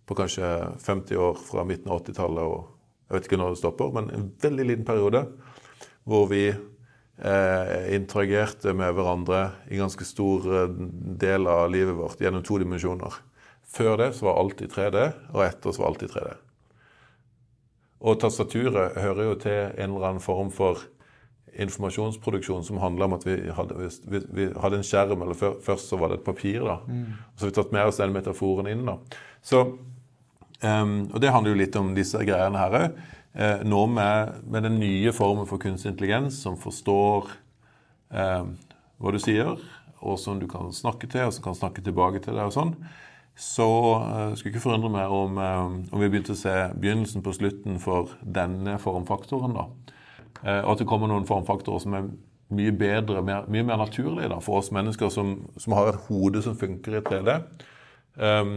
på kanskje 50 år fra midten av 80-tallet og jeg vet ikke når det stopper, men en veldig liten periode hvor vi eh, interagerte med hverandre i ganske stor eh, del av livet vårt gjennom to dimensjoner. Før det så var alt i 3D, og etter så var alt i 3D. Og tastaturet hører jo til en eller annen form for informasjonsproduksjon som handler om at vi hadde, vi, vi hadde en skjerm, eller før, først så var det et papir. da. Mm. Og så har vi tatt med oss den metaforen inn. da. Så, um, og det handler jo litt om disse greiene her òg. Eh, nå med, med, den nye formen for kunstig intelligens som forstår eh, hva du sier, og som du kan snakke til, og som kan snakke tilbake til deg og sånn, så uh, skulle ikke forundre meg om, eh, om, vi begynte å se begynnelsen på slutten for denne formfaktoren. da. Eh, og at det kommer noen formfaktorer som er mye bedre, mer, mye mer naturlige da, for oss mennesker som, som, har et hode som funker i 3D. Um,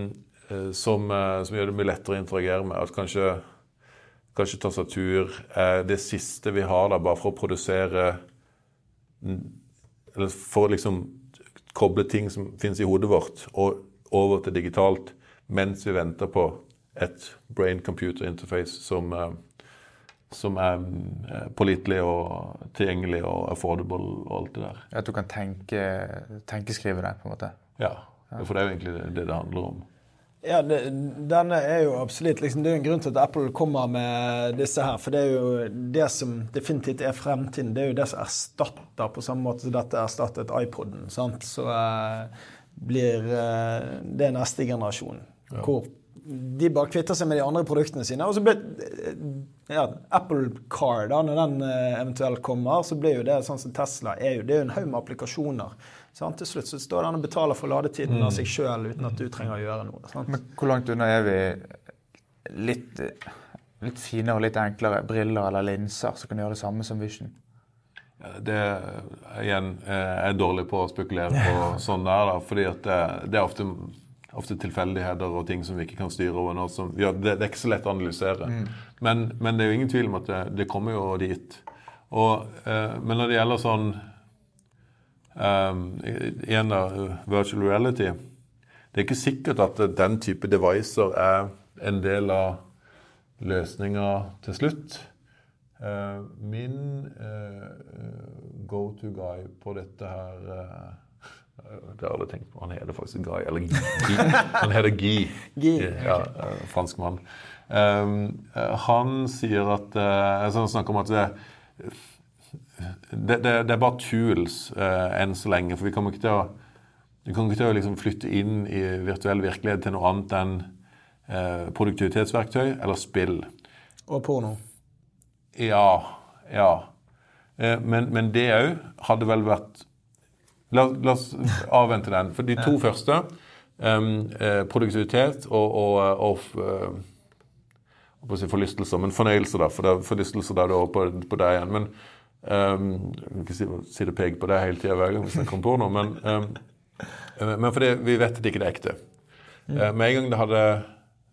eh, som, som, gjør det mye lettere å interagere med. At kanskje Kanskje tastatur er det siste vi har da, bare for å produsere Eller for å liksom koble ting som finnes i hodet vårt, og over til digitalt mens vi venter på et brain computer interface som, eh, som er eh, pålitelig og tilgjengelig og affordable og alt det der. At du kan tenke, tenkeskrive det, på en måte? Ja, for det er jo egentlig det det handler om. Ja, det, denne er jo absolutt liksom, Det er jo en grunn til at Apple kommer med disse her. For det er jo det som definitivt er fremtiden. Det er jo det som erstatter på samme måte som dette erstattet iPoden. Sant? Så uh, blir uh, det neste generasjon. Ja. Hvor de bare kvitter seg med de andre produktene sine. Og så blir ja, Apple Car, da, når den uh, eventuelt kommer, så blir jo det sånn som Tesla er jo, det er jo en haug med applikasjoner Sant? Til slutt så står den og betaler for ladetiden mm. av seg sjøl uten at du trenger å gjøre noe. Sant? Men hvor langt unna er vi litt, litt finere og litt enklere briller eller linser som kan gjøre det samme som Vision? Det igjen, jeg er dårlig på å spekulere på sånn der, da, fordi at det, det er ofte, ofte, tilfeldigheter og ting som vi ikke kan styre over nå. Som, ja, det, det, er ikke så lett å analysere. Mm. Men, men, det er jo ingen tvil om at det, det kommer jo dit. Og, eh, men når det gjelder sånn um, igjen da, virtual reality. Det er ikke sikkert at den type devices er en del av løsninga til slutt. Uh, min uh, go to guy på dette her uh, Det har jeg aldri tenkt på. Han heter faktisk Guy. Eller Guy. Han heter Guy. Guy, Ja, eh, fransk mann. Um, eh, han sier at uh, Han snakker om at det, det, det, det er bare tools uh, enn så lenge. For vi kommer ikke til å, vi kommer ikke til å liksom flytte inn i virtuell virkelighet til noe annet enn uh, produktivitetsverktøy eller spill. Og porno. Ja. Ja. Eh, men, men det òg hadde vel vært la, la oss avvente den. For de to første, eh, produktivitet og, og, og eh, si forlystelser, men fornøyelse, da. For det er forlystelser da er på, på deg igjen. Men um, Jeg kan ikke si, si det pek på deg hele tida hver gang vi snakker om porno, men, um, men fordi vi vet at det ikke er ekte. Eh, med en gang det hadde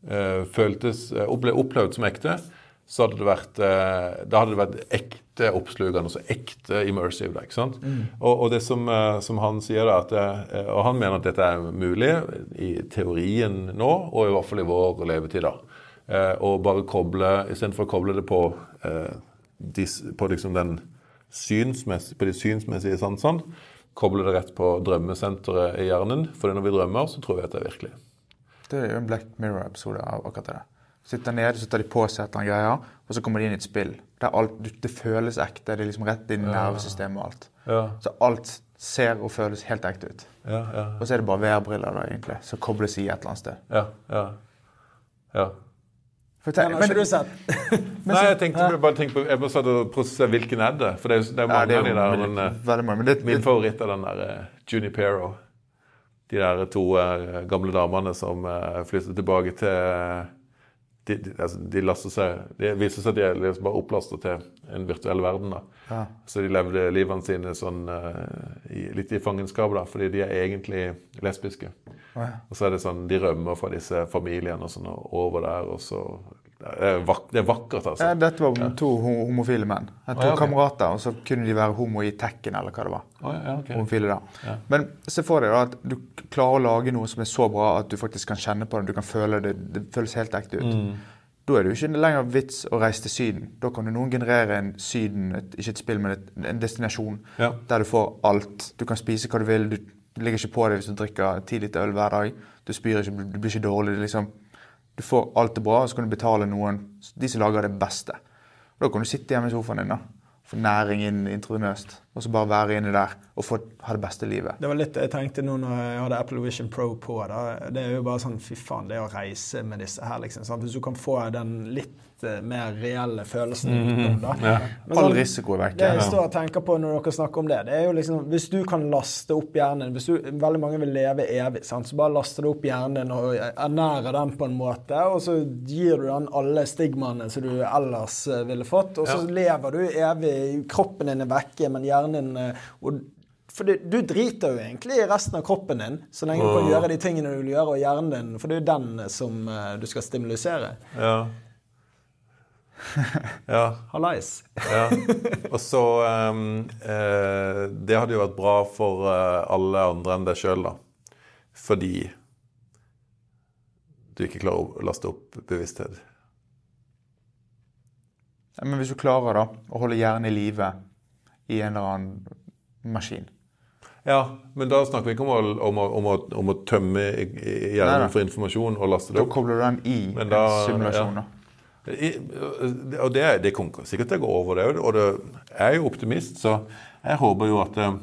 uh, føltes opple opplevd som ekte, så hadde det vært eh, Da hadde det vært ekte oppslukende, altså ekte immersive. Da, ikke sant? Og, og det som, eh, som han sier, da, at eh, Og han mener at dette er mulig i teorien nå, og i hvert fall i vår levetid. da. Og bare koble Istedenfor å koble det på, eh, på liksom den synsmessige, på de synsmessige sansene, koble det rett på drømmesenteret i hjernen. For når vi drømmer, så tror vi at det er virkelig. Det er jo en Black Mirror-episode av akkurat det. Sitter nede, så tar de på seg et eller annet greier, og så kommer de inn i et spill. Der alt, det føles ekte. Det er liksom rett inn i nervesystemet og alt. Ja, Så alt ser og føles helt ekte ut. ja, ja. Og så er det bare VR-briller da, egentlig, som kobles i et eller annet sted. ja, ja. ja. For men, men, du sett? Nei, jeg tenkte bare tenkte på, jeg må satt og prosessere hvilken er det. For det er, det er mange det er av de der. Men, eh, mange. Men det, min favoritt er den der uh, Junipero. De der to eh, gamle damene som uh, flytter tilbake til eh, de, de, altså, de seg Det viser seg at de er liksom bare opplasta til en virtuell verden. Ja. Så de levde livene sine sånn uh, i, litt i fangenskap, da, fordi de er egentlig lesbiske. ja. Og så er det sånn, De rømmer fra disse familiene og sånn og over der, og så Det er, vak det er vakkert, altså. ja, dette var to homofile menn. To ja, okay. kamerater, og så kunne de være homo i Tekken, eller hva det var. Å, ja, ok. homofile da. Men se for deg da at du klarer å lage noe som er så bra at du faktisk kan kjenne på det, du kan føle det, det føles helt ekte ut. Da er det jo ikke lenger vits å reise til Syden. Da kan jo noen generere en Syden, et, ikke et spill, men et, en destinasjon, Ja. der du får alt. Du kan spise hva du vil, du ligger ikke på deg hvis du drikker ti liter øl hver dag. Du spyr ikke, du blir ikke dårlig. liksom. Du får alt det bra, og så kan du betale noen, de som lager det beste. Og da kan du sitte hjemme i sofaen din da, få næring inn intravenøst, og så bare være inne der og få ha det beste livet. Det var litt jeg tenkte nå når jeg hadde Apple Vision Pro på. Da. Det er jo bare sånn Fy faen, det å reise med disse her, liksom. Sant? Hvis du kan få den litt eh, mer reelle følelsen utenom, da. Ja. Men All sånn- risiko er vekk. Det jeg står og tenker på når dere snakker om det, det er jo liksom Hvis du kan laste opp hjernen hvis du, Veldig mange vil leve evig, sant? så bare laster du opp hjernen og ernærer den på en måte, og så gir du den alle stigmaene som du ellers eh, ville fått, og så Ja. lever du evig. Kroppen din er vekke, men hjernen eh, og for du, du driter jo egentlig i resten av kroppen din, så lenge du kan gjøre de tingene du vil gjøre, og hjernen din, for det er jo den som eh, du skal stimulisere. Ja. ja. Hallais. Ja. Og så um, eh, Det hadde jo vært bra for eh, alle andre enn deg sjøl, da. Fordi du ikke klarer å laste opp bevissthet. Ja, Men hvis du klarer da, å holde hjernen i live i en eller annen maskin Ja, men da snakker vi ikke om å, om å, om å, om å tømme hjernen for informasjon og laste det opp. Da kobler du den i Men da- en simulasjon. ja. I, og det, det kommer sikkert til å gå over, det òg. Og det, jeg er jo optimist, så jeg håper jo at eh,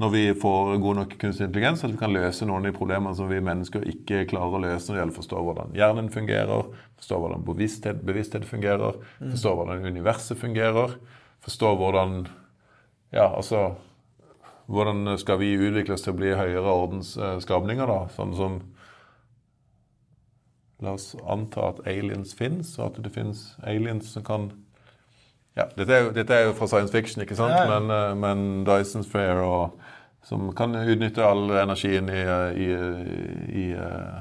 når vi får god nok kunstig intelligens, at vi kan løse noen av de problemene som vi mennesker ikke klarer å løse når det gjelder å forstå hvordan hjernen fungerer, forstå hvordan bevissthet, bevissthet fungerer, forstå hvordan universet fungerer, forstå hvordan Ja, altså Hvordan skal vi utvikles til å bli høyere ordens eh, skapninger, da? Sånn som La oss anta at aliens fins, og at det fins aliens som kan ja, dette, er jo, dette er jo fra science fiction, ikke sant? Ja. Men, eh, men Dyson Sphere og, som kan utnytte all energien i, i, i, i eh,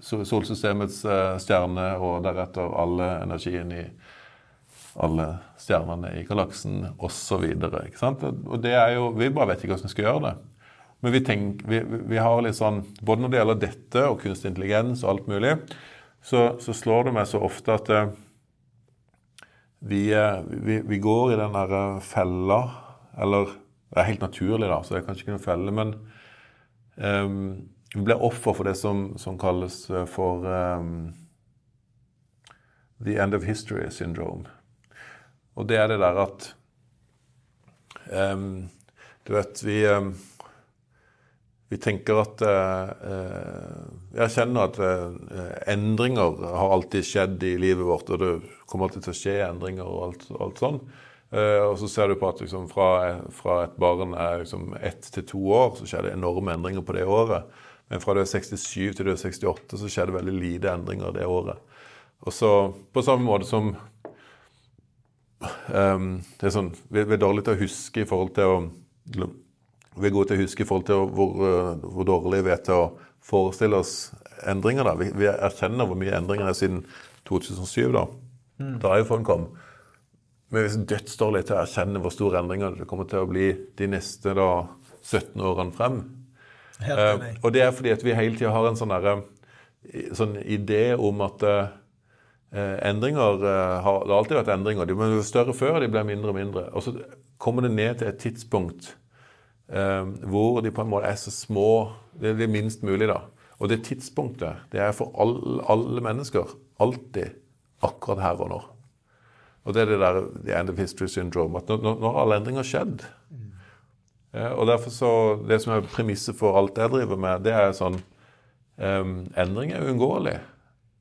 solsystemets eh, stjerne, og deretter alle energien i alle stjernene i galaksen osv. Vi bare vet ikke hvordan vi skal gjøre det. Men vi, tenker, vi, vi har litt sånn, både når det gjelder dette og kunstig intelligens og alt mulig, så, så slår det meg så ofte at eh, vi, eh, vi, vi går i den der eh, fella Eller det er helt naturlig, da, så det er kanskje ikke noen felle, men um, vi blir offer for det som, som kalles for um, the end of history syndrome. Og det er det der at um, Du vet, vi vi tenker at eh, Jeg kjenner at eh, endringer har alltid skjedd i livet vårt, og det kommer alltid til å skje endringer og alt, alt sånn. Eh, og så ser du på at liksom, fra, fra, et barn er liksom, ett til to år, så skjer det enorme endringer på det året. Men fra du er 67 til du er 68, så skjer det veldig lite endringer det året. Og så på samme måte som um, det er sånn, vi, vi er dårlige til å huske i forhold til å vi er gode til å huske i forhold til hvor, eh, hvor dårlige vi er til å forestille oss endringer. da. Vi, vi erkjenner hvor mye endringer er siden 2007, da, mm. da iPhone kom. Men vi er dødsdårlige til å erkjenne hvor store endringer det kommer til å bli de neste da, 17 årene frem. Uh, og det er fordi at vi hele tida har en sånn, der, sånn idé om at uh, endringer uh, har, Det har alltid vært endringer. De ble større før, og de ble mindre og mindre. Og så kommer det ned til et tidspunkt Ehm, hvor de på en måte er så små Det er det minst mulig, da. Og det tidspunktet, det er for alle, alle mennesker. Alltid akkurat her og nå. Og det er det der the end of history syndrome. At nå, har alle endringer skjedd mm. Og derfor så, Det som er premisset for alt jeg driver med, det er sånn um, Endring er uunngåelig.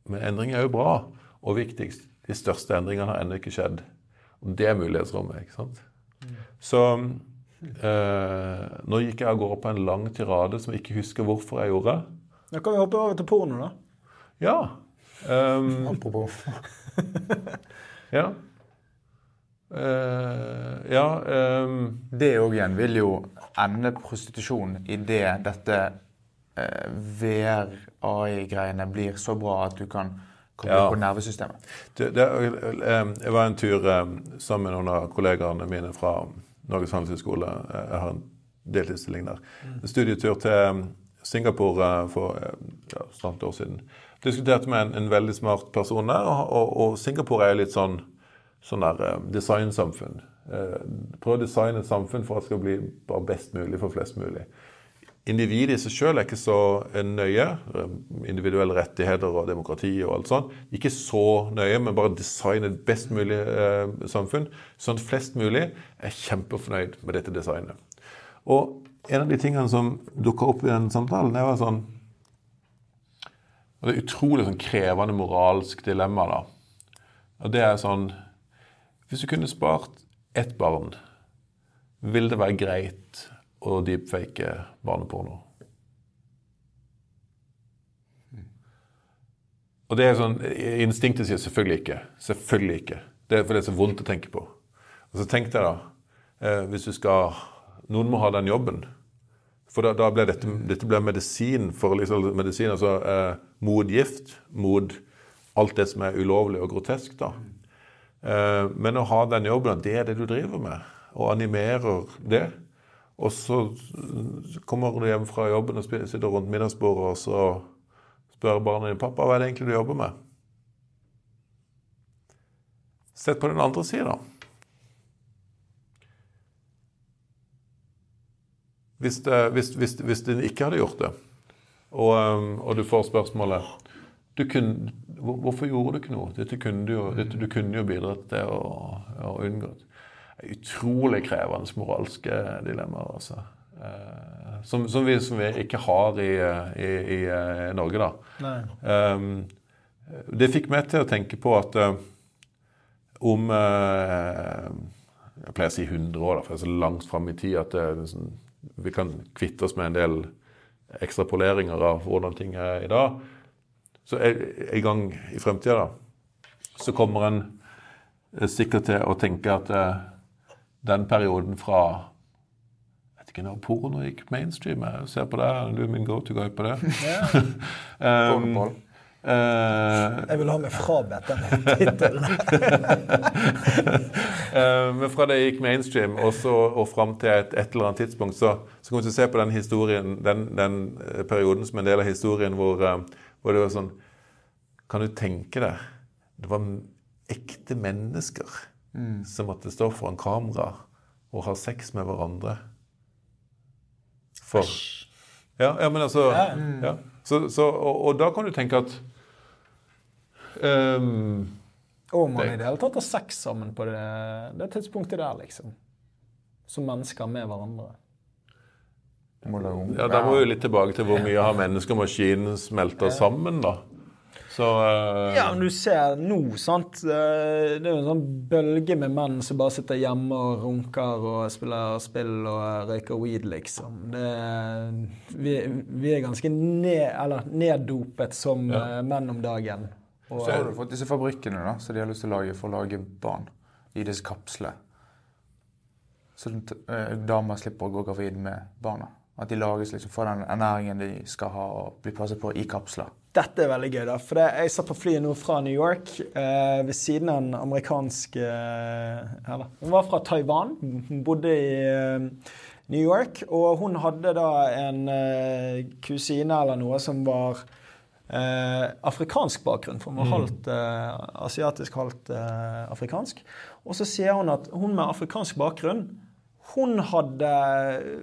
Men endring er jo bra. Og viktigst, de største endringene har ennå ikke skjedd. Og det er mulighetsrommet. ikke sant? Så Eh, nå gikk jeg av gårde på en lang tirade som jeg ikke husker hvorfor jeg gjorde. Da kan vi hoppe over til porno, da. Ja. Um, Apropos. ja. Uh, ja um, Det òg igjen vil jo ende prostitusjon idet dette uh, VR-AI-greiene blir så bra at du kan komme ja. på nervesystemet. Det, det, um, jeg var en tur sammen med noen av kollegaene mine fra Norges handelshøyskole. Jeg har en deltidsstilling der. En studietur til um, Singapore uh, for uh, ja, snart et år siden. Diskuterte med en, en, veldig smart person der, og, og, Singapore er litt sånn, sånn der designsamfunn. Eh, prøv å designe et samfunn for at det skal bli best mulig for flest mulig individet i seg sjøl er ikke så nøye. Individuelle rettigheter og demokrati og alt sånt. Ikke så nøye, men bare designe et best mulig eh, samfunn. Sånn at flest mulig er kjempefornøyd med dette designet. Og en av de tingene som dukka opp i den samtalen, det var sånn og Det er utrolig sånn krevende moralsk dilemma, da. Og det er sånn Hvis du kunne spart ett barn, vil det være greit og deepfake barneporno. Og det er sånn, Instinktet sier selvfølgelig ikke. Selvfølgelig ikke. Det er fordi det er så vondt å tenke på. Og så tenkte jeg da eh, Hvis du skal Noen må ha den jobben. For da, da ble dette, dette ble medisin for liksom, medisin, altså eh, motgift mot alt det som er ulovlig og grotesk. da. Eh, men å ha den jobben, det er det du driver med, og animerer det, og så kommer du hjem fra jobben og sitter rundt middagsbordet, og så spør barna dine pappa hva er det egentlig du jobber med. Sett på den andre sida. Hvis, hvis, hvis, hvis du ikke hadde gjort det, og, um, og du får spørsmålet du kunne, Hvorfor gjorde du ikke noe? Dette kunne du, dette, du kunne jo bidratt til å, å unngå utrolig krevende moralske dilemmaer. altså. Uh, som, som, vi, som, vi, ikke har i, i, i, eh, Norge, da. Um, det fikk meg til å tenke på at uh, om uh, Jeg pleier å si 100 år, da, for jeg er så langt fram i tid at liksom, vi kan kvitte oss med en del ekstrapoleringer av hvordan ting er i dag. Så en gang i fremtida, da, så kommer en sikkert til å tenke at den perioden fra jeg vet ikke når porno gikk mainstream. Jeg ser på det. Du er min go to guy på det. Ja. um, uh, jeg vil ha meg frabedt den tittelen. uh, men fra det gikk mainstream og, så, og fram til et, et, eller annet tidspunkt, så, så kommer vi til å se på den historien, den, den, eh, perioden som en del av historien hvor, uh, hvor det var sånn Kan du tenke deg? Det var ekte mennesker mm. som måtte stå foran kamera og ha sex med hverandre. For Ja, ja men altså ja. Så, så, og, og da kan du tenke at um, Om man Det- i det hele tatt har sex sammen på det, det tidspunktet der, liksom. Som mennesker med hverandre. Det Ja, Da må vi litt tilbake til hvor mye har menneske og maskinen smelta sammen, da. Så uh... Ja, men du ser nå, sant. Eh, Det er jo en sånn bølge med menn som bare sitter hjemme og runker og spiller spill og røyker weed, liksom. Det, vi, vi er ganske ned, eller neddopet som Ja. eh, menn om dagen. Og, Så har du fått disse fabrikkene da, som de har lyst til å lage for å lage barn i disse kapslene. Så damer slipper å gå gravid med barna. At de lages liksom for den ernæringen de skal ha og bli passet på i kapsler. Dette er veldig gøy, da. For jeg satt på flyet nå fra New York eh, ved siden av en amerikansk eh. Hun var fra Taiwan, hun bodde i eh, New York. Og hun hadde da en eh, kusine eller noe som var eh, afrikansk bakgrunn. For hun var halvt eh, asiatisk, halvt eh, afrikansk. Og så sier hun at hun med afrikansk bakgrunn hun hadde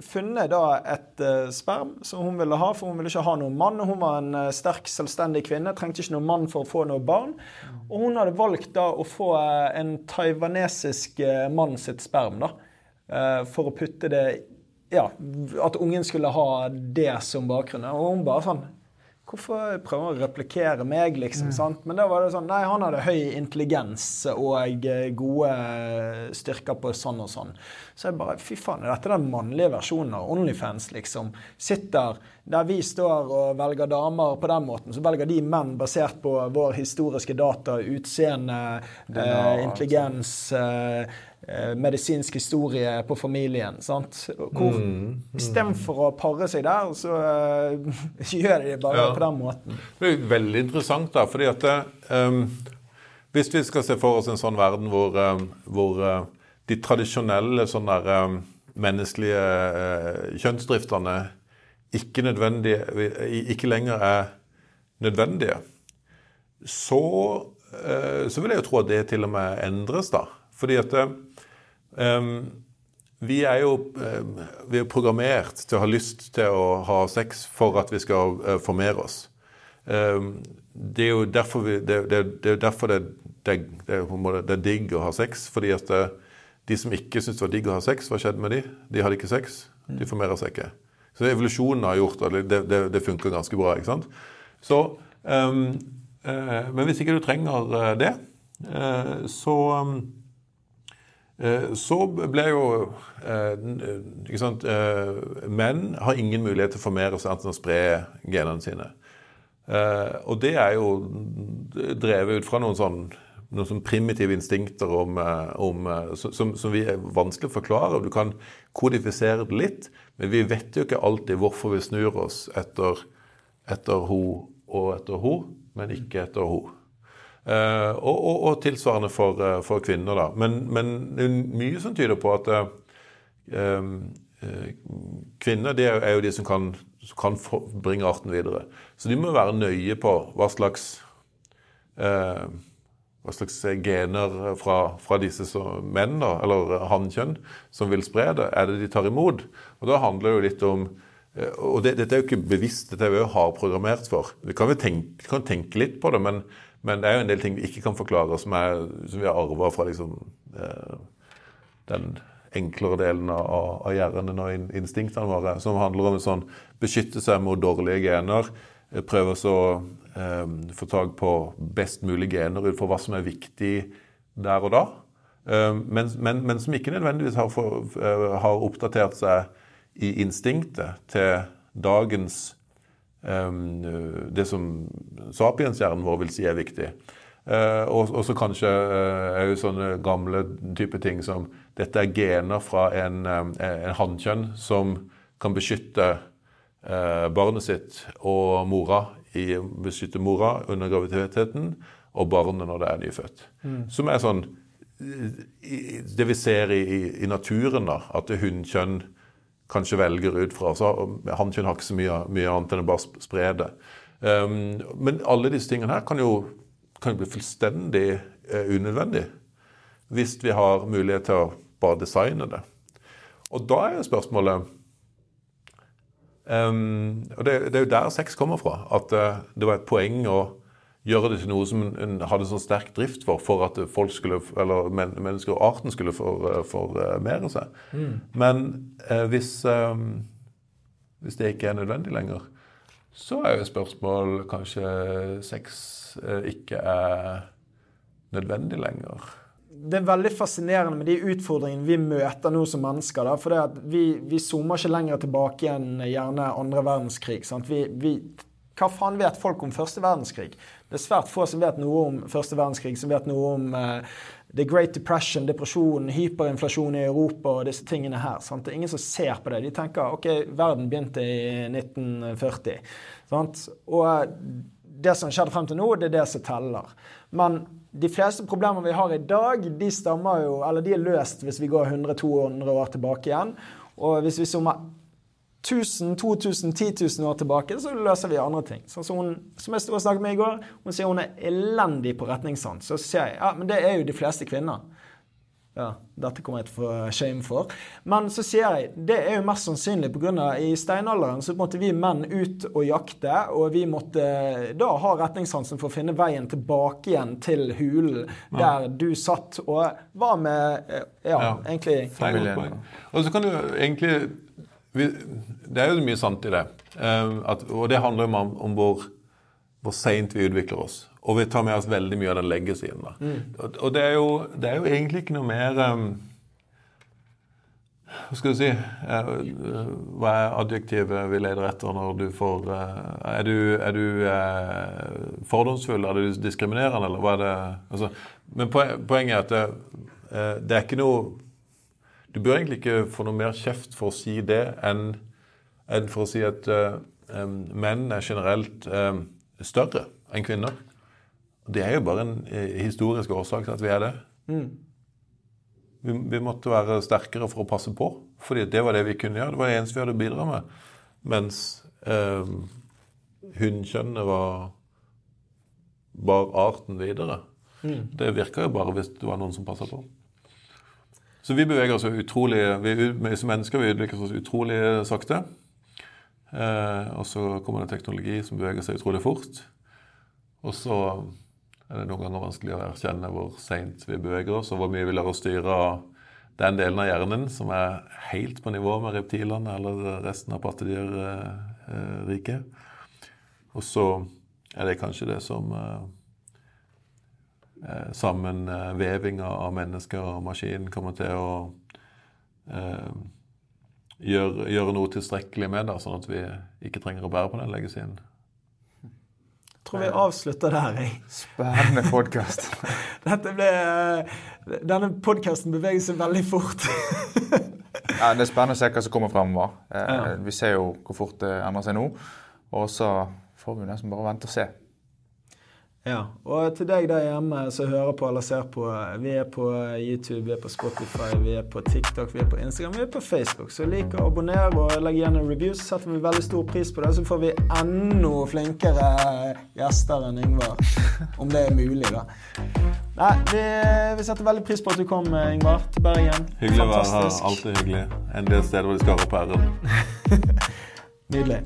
funnet da et eh, sperm som hun ville ha, for hun ville ikke ha noen mann. Hun var en eh, sterk, selvstendig kvinne, trengte ikke noen mann for å få noe barn. Og hun hadde valgt da å få eh, en taiwanesisk mann sitt sperm, da. For å putte det Ja, at ungen skulle ha det som bakgrunn. Og hun bare sånn Hvorfor prøver han å replikere meg, liksom? sant? Men da var det sånn Nei, han hadde høy intelligens og eh, gode styrker på sånn og sånn. Så jeg bare Fy faen, er dette den mannlige versjonen av Onlyfans, liksom? Sitter der vi står og velger damer på den måten, så velger de menn basert på vår historiske data, utseende, eh, intelligens eh, eh, medisinsk historie på familien. sant? Hvor Istedenfor å pare seg der, så uh, gjør de det bare Ja. på den måten. Det er veldig interessant, da, fordi at ehm, Hvis vi skal se for oss en sånn verden hvor, um, hvor uh, de tradisjonelle sånn der, um, menneskelige uh, kjønnsdriftene ikke, ikke lenger er nødvendige, så, eh, så vil jeg jo tro at det til og med endres, da. Fordi at eh, vi er jo eh, vi er programmert til å ha lyst til å ha sex for at vi skal eh, formere oss. Eh, det er jo derfor, vi, det, det, det, er derfor det, er digg å ha sex. Fordi at eh, de som ikke syntes det var digg å ha sex, hva skjedde med de? De hadde ikke sex. De formerer seg ikke. Så evolusjonen har gjort at det, det, det funker ganske bra. ikke sant? Så, um, uh, men hvis ikke du trenger det, uh, så ehm, Eh, Så ble jo eh, ikke sant, eh, Menn har ingen mulighet til å formere seg annet enn å spre genene sine. Eh, Og det er jo drevet ut fra noen sånn noen sånn primitive instinkter om, eh, om, eh, som, som vi er vanskelig å forklare. Du kan kodifisere det litt, men vi vet jo ikke alltid hvorfor vi snur oss etter, etter ho og etter ho, men ikke etter ho. Eh, og, og, og tilsvarende for, eh, for kvinner, da. Men, men det er mye som tyder på at eh, kvinner det er, jo- de som kan, kan bringe arten videre. Så de må være nøye på hva slags hva slags gener fra, fra disse som, menn, da, eller hannkjønn, som vil spre det, er det de tar imot. Og da handler det jo litt om Og det, dette er jo ikke bevisst, dette er vi jo hardprogrammert for. Vi kan jo tenke, vi kan tenke litt på det, men, men det er jo en del ting vi ikke kan forklare, som, er, som vi har arva fra liksom, eh, den enklere delen av, av hjernen og instinktene våre, som handler om en sånn beskytte seg mot dårlige gener, eh, prøve å eh, få tak på best mulig gener ut fra hva som er viktig der og da, eh, men, men, men som ikke nødvendigvis har, for, eh, har oppdatert seg i instinktet til dagens det som sapienshjernen vår vil si er viktig. Eh, og så kanskje òg jo sånne gamle type ting som dette er gener fra en, eh, en hannkjønn som kan beskytte eh, barnet sitt og mora i beskytte mora under graviditeten og barnet når det er nyfødt. Som er sånn det vi ser i, i, naturen, da, at hunnkjønn kanskje velger ut fra. Så Hannkjønn har ikke så mye, mye annet enn å bare sp- spre det. Um, men alle disse tingene her kan jo, kan bli fullstendig uh, unødvendig hvis vi har mulighet til å bare designe det. Og da er jo spørsmålet Um, og det, det, er jo der sex kommer fra. At uh, det var et poeng å gjøre det til noe som en hadde sånn sterk drift for, for at folk skulle, eller men, mennesker og arten skulle formere for, seg. Mm. Men eh, hvis, eh, hvis det ikke er nødvendig lenger, så er jo spørsmål kanskje sex eh, ikke er nødvendig lenger det er veldig fascinerende med de utfordringene vi møter nå som mennesker. Da, for vi, vi, zoomer ikke lenger tilbake igjen gjerne andre verdenskrig. Vi, vi, hva faen vet folk om første verdenskrig? Det er svært få som vet noe om første verdenskrig, som vet noe om uh, The Great Depression, depresjon, hyperinflasjon i Europa og disse tingene her. Sant? Det er ingen som ser på det. De tenker OK, verden begynte i 1940. Sant? Og eh, det som skjedde frem til nå, det er det som teller. Men de fleste problemer vi har i dag, de stammer jo, eller de er løst hvis vi går 100-200 år tilbake igjen. Og hvis vi zoomer 1000, 2000, 10 000 år tilbake, så løser vi andre ting. Sånn som, hun, som jeg snakket med i går, hun sier hun er elendig på retningssans. Så sier jeg ja, men det er jo de fleste kvinner. Ja, dette kommer jeg til å få shame for. Men så sier jeg det er jo mest sannsynlig pga. i steinalderen så måtte vi menn ut og jakte, og vi måtte da ha retningssansen for å finne veien tilbake igjen til hulen der du satt og var med eh, ja, ja egentlig familien. Og så kan du egentlig Det er jo mye sant i det. Eh, at, og det handler jo om, om hvor, hvor seint vi utvikler oss. Og vi tar med oss veldig mye av den da. Mm. Og, og det, er jo, det, er jo, egentlig ikke noe mer um, Hva skal du si uh, Hva er adjektivet vi leder etter når du får Er du, er du fordomsfull? Er du diskriminerende, eller hva er det altså, Men poenget er at det, det, er ikke noe Du bør egentlig ikke få noe mer kjeft for å si det enn, enn for å si at uh, menn er generelt uh, større enn kvinner. Det er jo bare en eh, historisk årsak til at vi er det. Mm. Vi, vi, måtte være sterkere for å passe på, fordi det var det vi kunne gjøre. Det var det eneste vi hadde å bidra med. Mens eh, hunnkjønnet var bar arten videre. Mm. Det virka jo bare hvis det var noen som passa på. Så vi beveger oss utrolig vi, Som mennesker vi utvikler oss utrolig sakte. Eh, og så kommer det teknologi som beveger seg utrolig fort. Og så er det noen ganger vanskelig å erkjenne hvor seint vi beveger oss, og hvor mye vi lar oss styre av den delen av hjernen som er helt på nivå med reptilene eller resten av pattedyrriket. Og så er det kanskje det som eh, sammenvevinga av mennesker og maskin kommer til å eh, gjøre, gjøre, noe tilstrekkelig med, da, sånn at vi ikke trenger å bære på den legesiden tror vi avslutter der, jeg. Spennende podkast. Denne podkasten beveger seg veldig fort. ja, Det er spennende å se hva som kommer fremover. Eh, vi ser jo hvor fort det endrer seg nå. Og så får vi nesten bare vente og se. Ja, og til deg der hjemme som hører på eller ser på, vi er på YouTube, vi er på Spotify, vi er på TikTok, vi er på Instagram, vi er på Facebook. Så lik å abonnere og legge igjen en review, så setter vi veldig stor pris på det. Så får vi enda flinkere gjester enn Yngvar. Om det er mulig, da. Nei, vi, vi setter veldig pris på at du kom, Yngvar, til Bergen. Hyggelig å være her. Alltid hyggelig. En del steder hvor de skal være på æren. Nydelig.